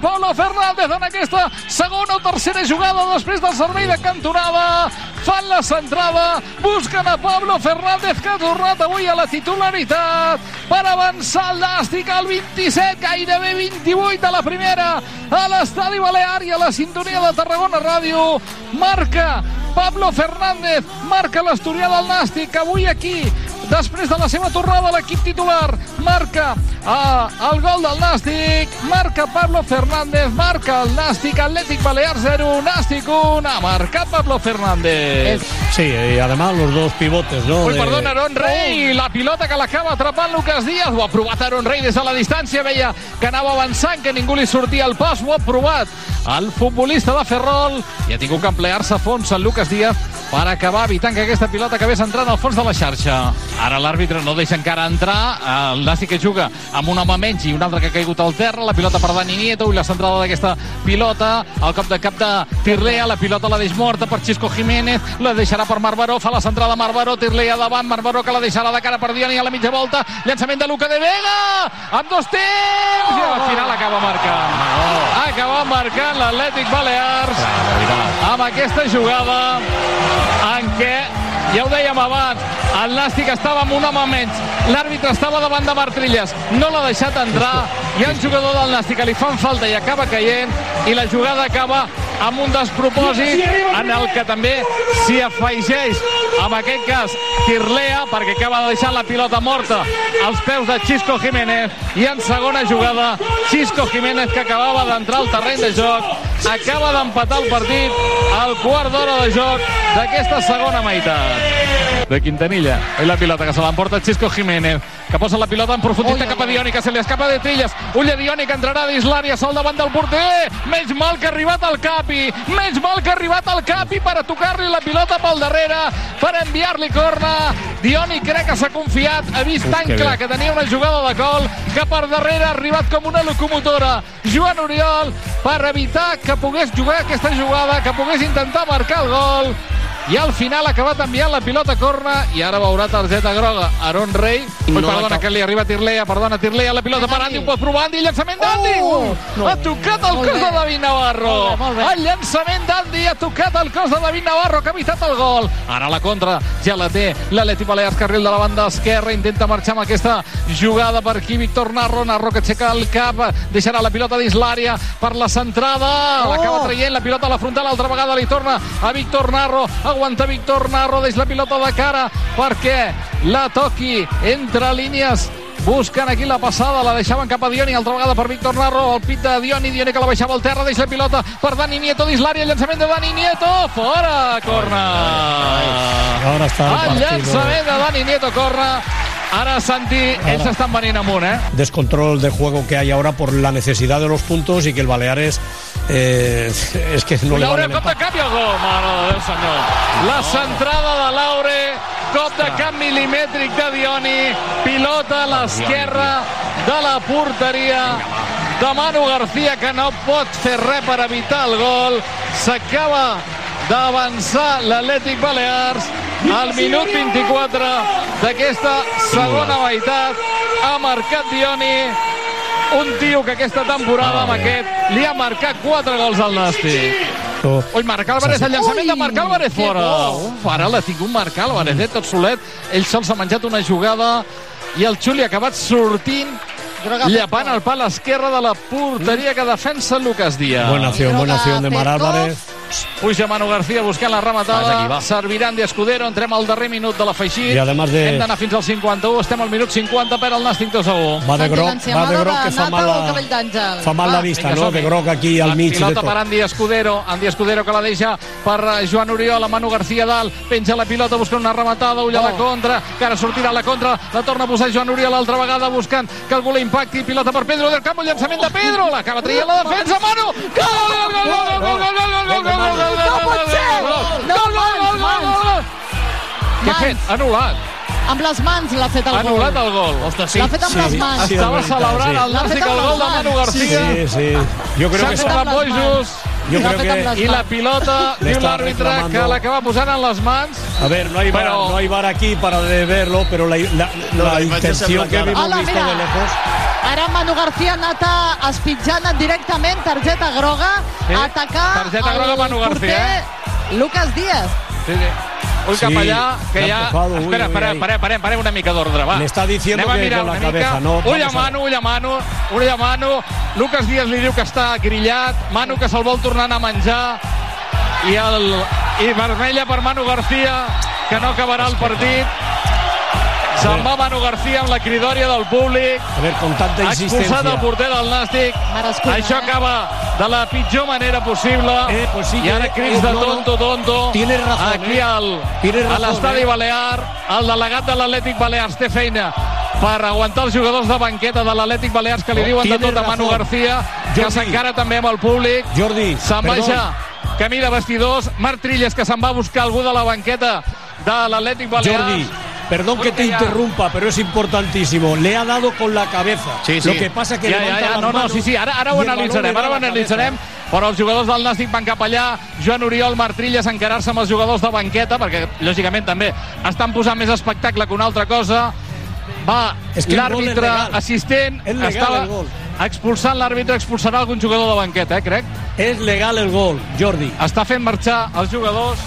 G: gol, gol, gol, gol de a Pablo Fernández en aquesta segona o tercera jugada després del servei de cantonada. Fan la centrada, busquen a Pablo Fernández, que ha tornat avui a la titularitat per avançar el Nàstic al 27, gairebé 28 a la primera, a l'Estadi Balear i a la sintonia de Tarragona Ràdio. Marca Pablo Fernández, marca l'Asturià del Nàstic, avui aquí després de la seva tornada a l'equip titular. Marca eh, el gol del Nàstic, marca Pablo Fernández, marca el Nàstic, Atlètic Balear 0, Nàstic 1, ha marcat Pablo Fernández.
N: Sí, y además los dos pivotes, ¿no?
G: Uy,
N: De-
G: perdón, Aaron Rey, la pilota que l'acaba atrapant Lucas Díaz, ho ha provat Aaron Rey des de la distància, veia que anava avançant, que ningú li sortia al pas, ho ha provat el futbolista de Ferrol i ha tingut que emplear-se a fons el Lucas Díaz per acabar evitant que aquesta pilota acabés entrant al fons de la xarxa. Ara l'àrbitre no deixa encara entrar, el Nàstic que juga amb un home menys i un altre que ha caigut al terra, la pilota per Dani Nieto i la centrada d'aquesta pilota, el cop de cap de Tirlea, la pilota la deix morta per Xisco Jiménez, la deixarà per Marbaró, fa la centrada Marbaró, Tirlea davant, Marbaró que la deixarà de cara per Dioni a la mitja volta, llançament de Luca de Vega, amb dos temps, i al final acaba marcant. Acaba marcant l'Atlètic Balears. Amb aquesta jugada en què ja ho dèiem abans, el Nàstic estava amb un home menys, l'àrbitre estava davant de Martrilles, no l'ha deixat entrar, hi ha un jugador del Nàstic que li fan falta i acaba caient, i la jugada acaba amb un despropòsit en el que també s'hi afegeix, en aquest cas, Tirlea, perquè acaba de deixar la pilota morta als peus de Xisco Jiménez, i en segona jugada, Xisco Jiménez, que acabava d'entrar al terreny de joc, acaba d'empatar el partit al quart d'hora de joc d'aquesta segona meitat. De Quintanilla. I la pilota que se l'emporta Xisco Jiménez, que posa la pilota en profunditat cap a Dioni, que se li escapa de Trilles. Ulla Dioni, que entrarà dins l'àrea, sol davant del porter. Menys mal que ha arribat al Capi. Menys mal que ha arribat al Capi per a tocar-li la pilota pel darrere, per enviar-li corna. Dioni crec que s'ha confiat, ha vist
N: Uf,
G: tan
N: que
G: clar
N: bé.
G: que tenia una jugada de gol que per darrere ha arribat com una locomotora Joan Oriol per evitar que pogués jugar aquesta jugada, que pogués intentar marcar el gol i al final ha acabat enviant la pilota a corna i ara veurà targeta groga. Aaron Rey. Ui,
N: No
G: perdona que li arriba Tirlea perdona Tirlea, la pilota per Andy, ho pot provar Andy, llançament d'Andy.
N: Oh!
G: Uh, ha tocat el cos de David Navarro.
N: Molt bé, molt bé.
G: el llançament d'Andy ha tocat el cos de David Navarro que ha evitat el gol. Ara la contra ja la té l'Atleti Balears carril de la banda esquerra intenta marxar amb aquesta jugada per aquí Víctor Narro, Narro que aixeca el cap deixarà la pilota dins l'àrea per la centrada,
N: Oh!
G: l'acaba traient la pilota a la frontal, altra vegada li torna a Víctor Narro, aguanta Víctor Narro deix la pilota de cara perquè la toqui entre línies busquen aquí la passada, la deixaven cap a Dioni, altra vegada per Víctor Narro, el pit de Dioni, Dioni que la baixava al terra, deixa la pilota per Dani Nieto dins l'àrea, llançament de Dani Nieto, fora, corna!
N: Ahora está el
G: El
N: partido.
G: llançament de Dani Nieto, corna, ara Santi, ells estan venint amunt, eh?
N: descontrol de juego que hay ahora por la necesidad de los puntos y que el Baleares eh, es que no
G: Laure,
N: vale
G: cop de cap i el gol, mare de Déu senyor. La centrada de Laure, cop de cap milimètric de Dioni, pilota a l'esquerra de la porteria de Manu García, que no pot fer res per evitar el gol. S'acaba d'avançar l'Atlètic Balears al minut 24 d'aquesta segona meitat. Ha marcat Dioni, un tio que aquesta temporada amb aquest li ha marcat 4 gols al Nàstic. Ui, Marc Álvarez, el llançament de Marc Álvarez fora. Uf, ara l'ha tingut Marc Álvarez, eh, tot solet. Ell sol s'ha menjat una jugada i el Xuli ha acabat sortint llepant el pal esquerre de la porteria que defensa Lucas Díaz.
N: Buena acción, buena acción de Mar Álvarez.
G: Puja Manu García buscant la
N: Vas, aquí
G: rematada.
N: va.
G: Serviran de Escudero. Entrem al darrer minut de l'afegit.
N: I además de-
G: Hem d'anar fins al 51. Estem al minut 50 per al Nàstic 2 a 1.
N: Va de groc, va de groc que fa mal, la, fa mal la vista, no? De groc aquí al
G: La
N: mig de
G: pilota
N: tot.
G: per Andy Escudero, Andy Escudero que la deixa per eh, Joan Oriol, a Manu García dalt, penja la pilota buscant una rematada, ulla a la contra, que ara sortirà a la contra, la torna a posar Joan Oriol altra vegada buscant que algú la impacti, pilota per Pedro del camp, llançament de Pedro, l'acaba traient la defensa, Manu! Gol, gol, gol, gol, gol, gol, gol, gol, gol, double check.
O: No, no, no,
G: no, no, no. Get pinned. Under lot. Ha.
O: Amb les mans l'ha fet el
G: Ha
O: gol.
G: anul·lat el gol.
N: Ostres, sí.
O: L'ha fet amb
N: Sí,
O: les mans.
N: sí,
G: Estava
N: veritat,
G: celebrant
N: sí.
G: el Nàstic el gol de Manu
O: mans.
G: Garcia.
N: Sí, sí. Jo
G: S'ha
N: que
G: amb bojos
N: Jo
O: amb
N: que...
G: i la pilota [laughs] diu l'àrbitre que l'acaba posant en les mans.
N: A ver, no hay, bar,
G: Pero-
N: no hay bar aquí para de verlo, pero la, la,
M: No,
N: la
M: la sembla
N: que visto
O: mira.
N: de lejos...
O: Ara Manu García ha anat a espitjant directament, targeta groga,
G: Sí,
O: a atacar
G: targeta groga
O: el
G: Manu García, eh?
O: porter Lucas Díaz.
G: Sí, sí. Ull
N: Sí,
G: cap allà, que ja...
N: empujado, uy,
G: Espera,
N: uy,
G: espera,
N: ahí.
G: parem, parem, parem una mica d'ordre, va. Anem a
N: que con la cabeza, no,
G: Ull a mano, ull a mano, ull a mano. Lucas Díaz li diu que està grillat, Manu que se'l vol tornar a menjar, i, el, i vermella per Manu García, que no acabarà el partit. Se'n va Manu García amb la cridòria del públic.
N: A ver, con tanta
G: Ha expulsat
N: insistencia...
G: el porter del Nàstic.
O: Merescuda,
G: Això
O: eh?
G: acaba de la pitjor manera possible.
N: Eh, pues sí
G: I
N: que-
G: ara crits
N: eh,
G: de tonto, tonto.
N: Tienes razón,
G: Aquí
N: eh.
G: al,
N: Tienes
G: a
N: razón,
G: l'estadi
N: eh.
G: Balear, el delegat de l'Atlètic Balears té feina per aguantar els jugadors de banqueta de l'Atlètic Balears que li diuen de
N: tienes
G: tot a Manu
N: razón.
G: García, que s'encara també amb el públic.
N: Jordi,
G: Se'n
N: perdón.
G: baixa camí de vestidors. Marc Trilles, que se'n va a buscar algú de la banqueta de l'Atlètic Balears.
N: Jordi, perdón que te interrumpa, pero es importantísimo. Le ha dado con la cabeza.
G: Sí, sí.
N: Lo que pasa que
G: ja,
N: levanta
G: ja, ja. No, no, sí, sí, ara, ara ho analitzarem, ara ho analitzarem, però els jugadors del Nàstic van cap allà, Joan Oriol, Martrilles, a encarar-se amb els jugadors de banqueta, perquè, lògicament, també estan posant més espectacle que una altra cosa. Va,
N: És que és
G: l'àrbitre
N: legal.
G: assistent
N: És legal,
G: estava expulsant l'àrbitre, expulsarà algun jugador de banqueta, eh, crec.
N: Es legal el gol, Jordi.
G: Està fent marxar els jugadors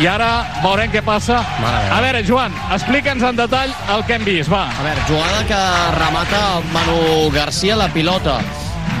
G: i ara veurem què passa. A veure, Joan, explica'ns en detall el que hem vist, va.
P: A veure, jugada que remata Manu Garcia la pilota.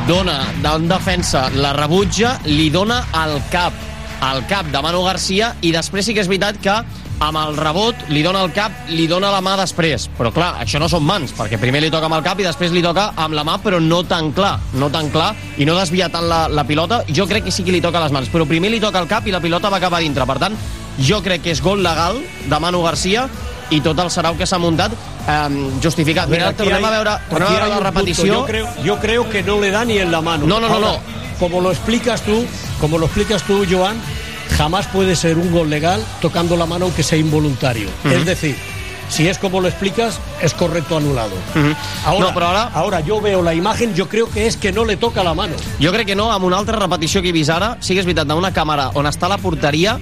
P: Dona d'un defensa, la rebutja, li dona al cap al cap de Manu Garcia i després sí que és veritat que amb el rebot li dona el cap, li dona la mà després. Però clar, això no són mans, perquè primer li toca amb el cap i després li toca amb la mà, però no tan clar, no tan clar, i no desvia tant la, la pilota. Jo crec que sí que li toca les mans, però primer li toca el cap i la pilota va cap a dintre. Per tant, jo crec que és gol legal de Manu Garcia i tot el sarau que s'ha muntat eh, justificat. Mira,
N: aquí
P: tornem
N: hay-
P: a veure, tornem a veure la
N: punto.
P: repetició.
N: Yo creo, yo creo que no le da ni en la mano.
P: No, no, no,
N: Ahora,
P: no.
N: Como lo explicas tú, como lo explicas tú, Joan, jamás puede ser un gol legal tocando la mano aunque sea involuntario.
P: Ujú.
N: Es decir, si es como lo explicas, es correcto anulado. Ahora,
P: No, però ara-
N: ahora yo veo la imagen, yo creo que es que no le toca la mano.
P: Jo crec que no, amb una altra repetició que he vist ara, sí que és veritat, d'una càmera on està la porteria,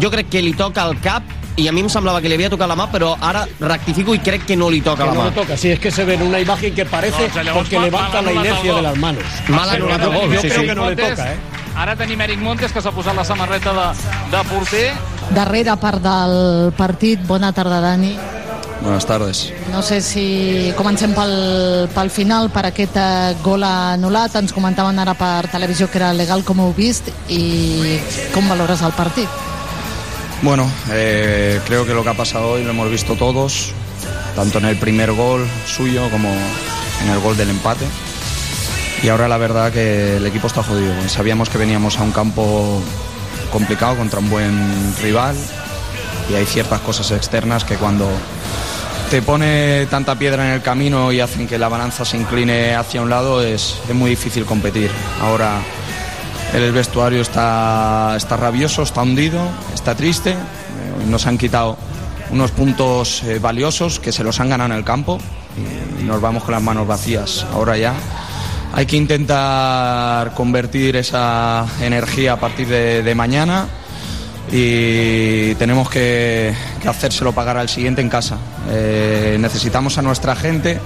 P: jo crec que li toca el cap i a mi em semblava que li havia tocat la mà, però ara rectifico i crec que no li toca
N: Que
P: la
N: no
P: mà.
N: le toca, si es que se ve en una imagen que parece
G: llavors
N: porque
G: mal-
N: levanta
G: mal
N: la inercia de las manos.
P: Mal anul·lat el gol,
N: Yo
P: sí,
N: creo
P: sí.
N: que no le
G: Montes,
N: toca, ¿eh?
G: Ara tenim Eric Montes, que s'ha posat la samarreta de, de porter.
O: Darrera part del partit. Bona tarda, Dani.
A: Buenas tardes.
O: No sé si comencem pel, pel final, per aquest eh, gol anul·lat. Ens comentaven ara per televisió que era legal, com heu vist, i com valores el partit?
A: Bueno, eh, creo que lo que ha pasado hoy lo hemos visto todos, tanto en el primer gol suyo como en el gol del empate. Y ahora la verdad que el equipo está jodido. Sabíamos que veníamos a un campo complicado contra un buen rival y hay ciertas cosas externas que cuando te pone tanta piedra en el camino y hacen que la balanza se incline hacia un lado es, es muy difícil competir. Ahora el vestuario está, está rabioso, está hundido, está triste. Eh, Nos han quitado unos puntos eh, valiosos que se los han ganado en el campo y nos vamos con las manos vacías. Ahora ya hay que intentar convertir esa energía a partir de, mañana y tenemos que, que hacérselo pagar al siguiente en casa. Eh, necesitamos a nuestra gente,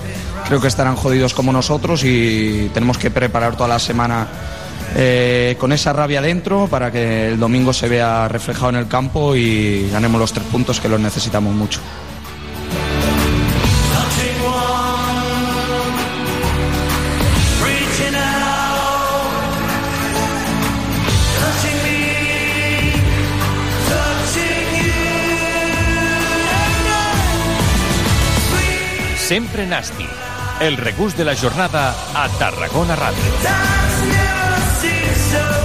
A: creo que estarán jodidos como nosotros y tenemos que preparar toda la semana eh, con esa rabia dentro para que el domingo se vea reflejado en el campo y ganemos los tres puntos que los necesitamos mucho.
H: Sempre Nasti. El regús de la jornada a Tarragona Ràdio.
Q: deserve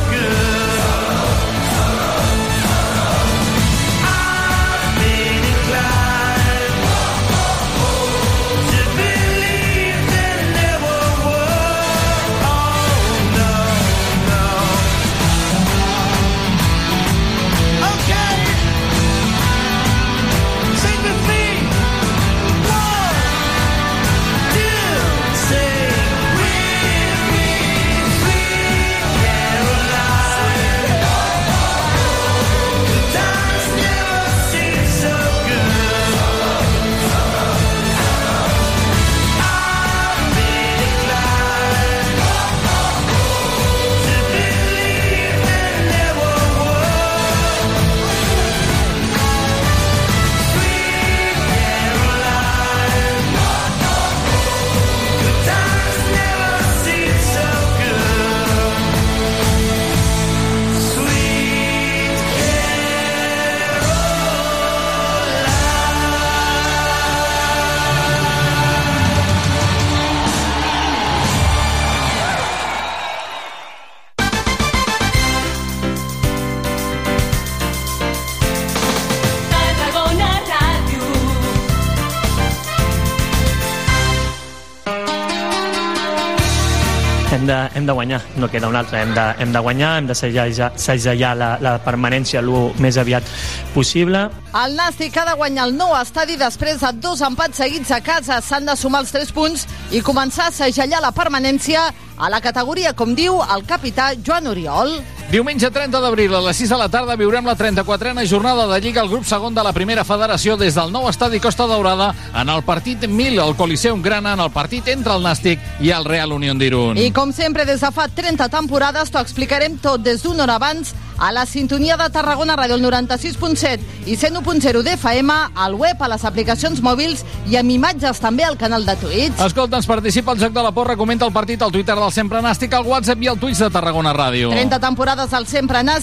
Q: de, guanyar, no queda un altre, hem de, hem de guanyar, hem de segellar, la, la permanència el més aviat possible.
R: El Nàstic ha de guanyar el nou estadi després de dos empats seguits a casa. S'han de sumar els 3 punts i començar a segellar la permanència a la categoria, com diu el capità Joan Oriol.
G: Diumenge 30 d'abril a les 6 de la tarda viurem la 34a jornada de Lliga al grup segon de la primera federació des del nou estadi Costa Daurada en el partit 1000 al Coliseum Grana en el partit entre el Nàstic i el Real Unión d'Irun.
R: I com sempre, des de fa 30 temporades, t'ho explicarem tot des d'una hora abans a la sintonia de Tarragona Ràdio, el 96.7 i 101.0 d'FM, al web, a les aplicacions mòbils i amb imatges també al canal de Twitch.
G: Escolta'ns, participa al Joc de la Porra, comenta el partit al Twitter del Sempre Nàstic, al WhatsApp i al Twitch de Tarragona Ràdio.
R: 30 temporades al Sempre Nàstic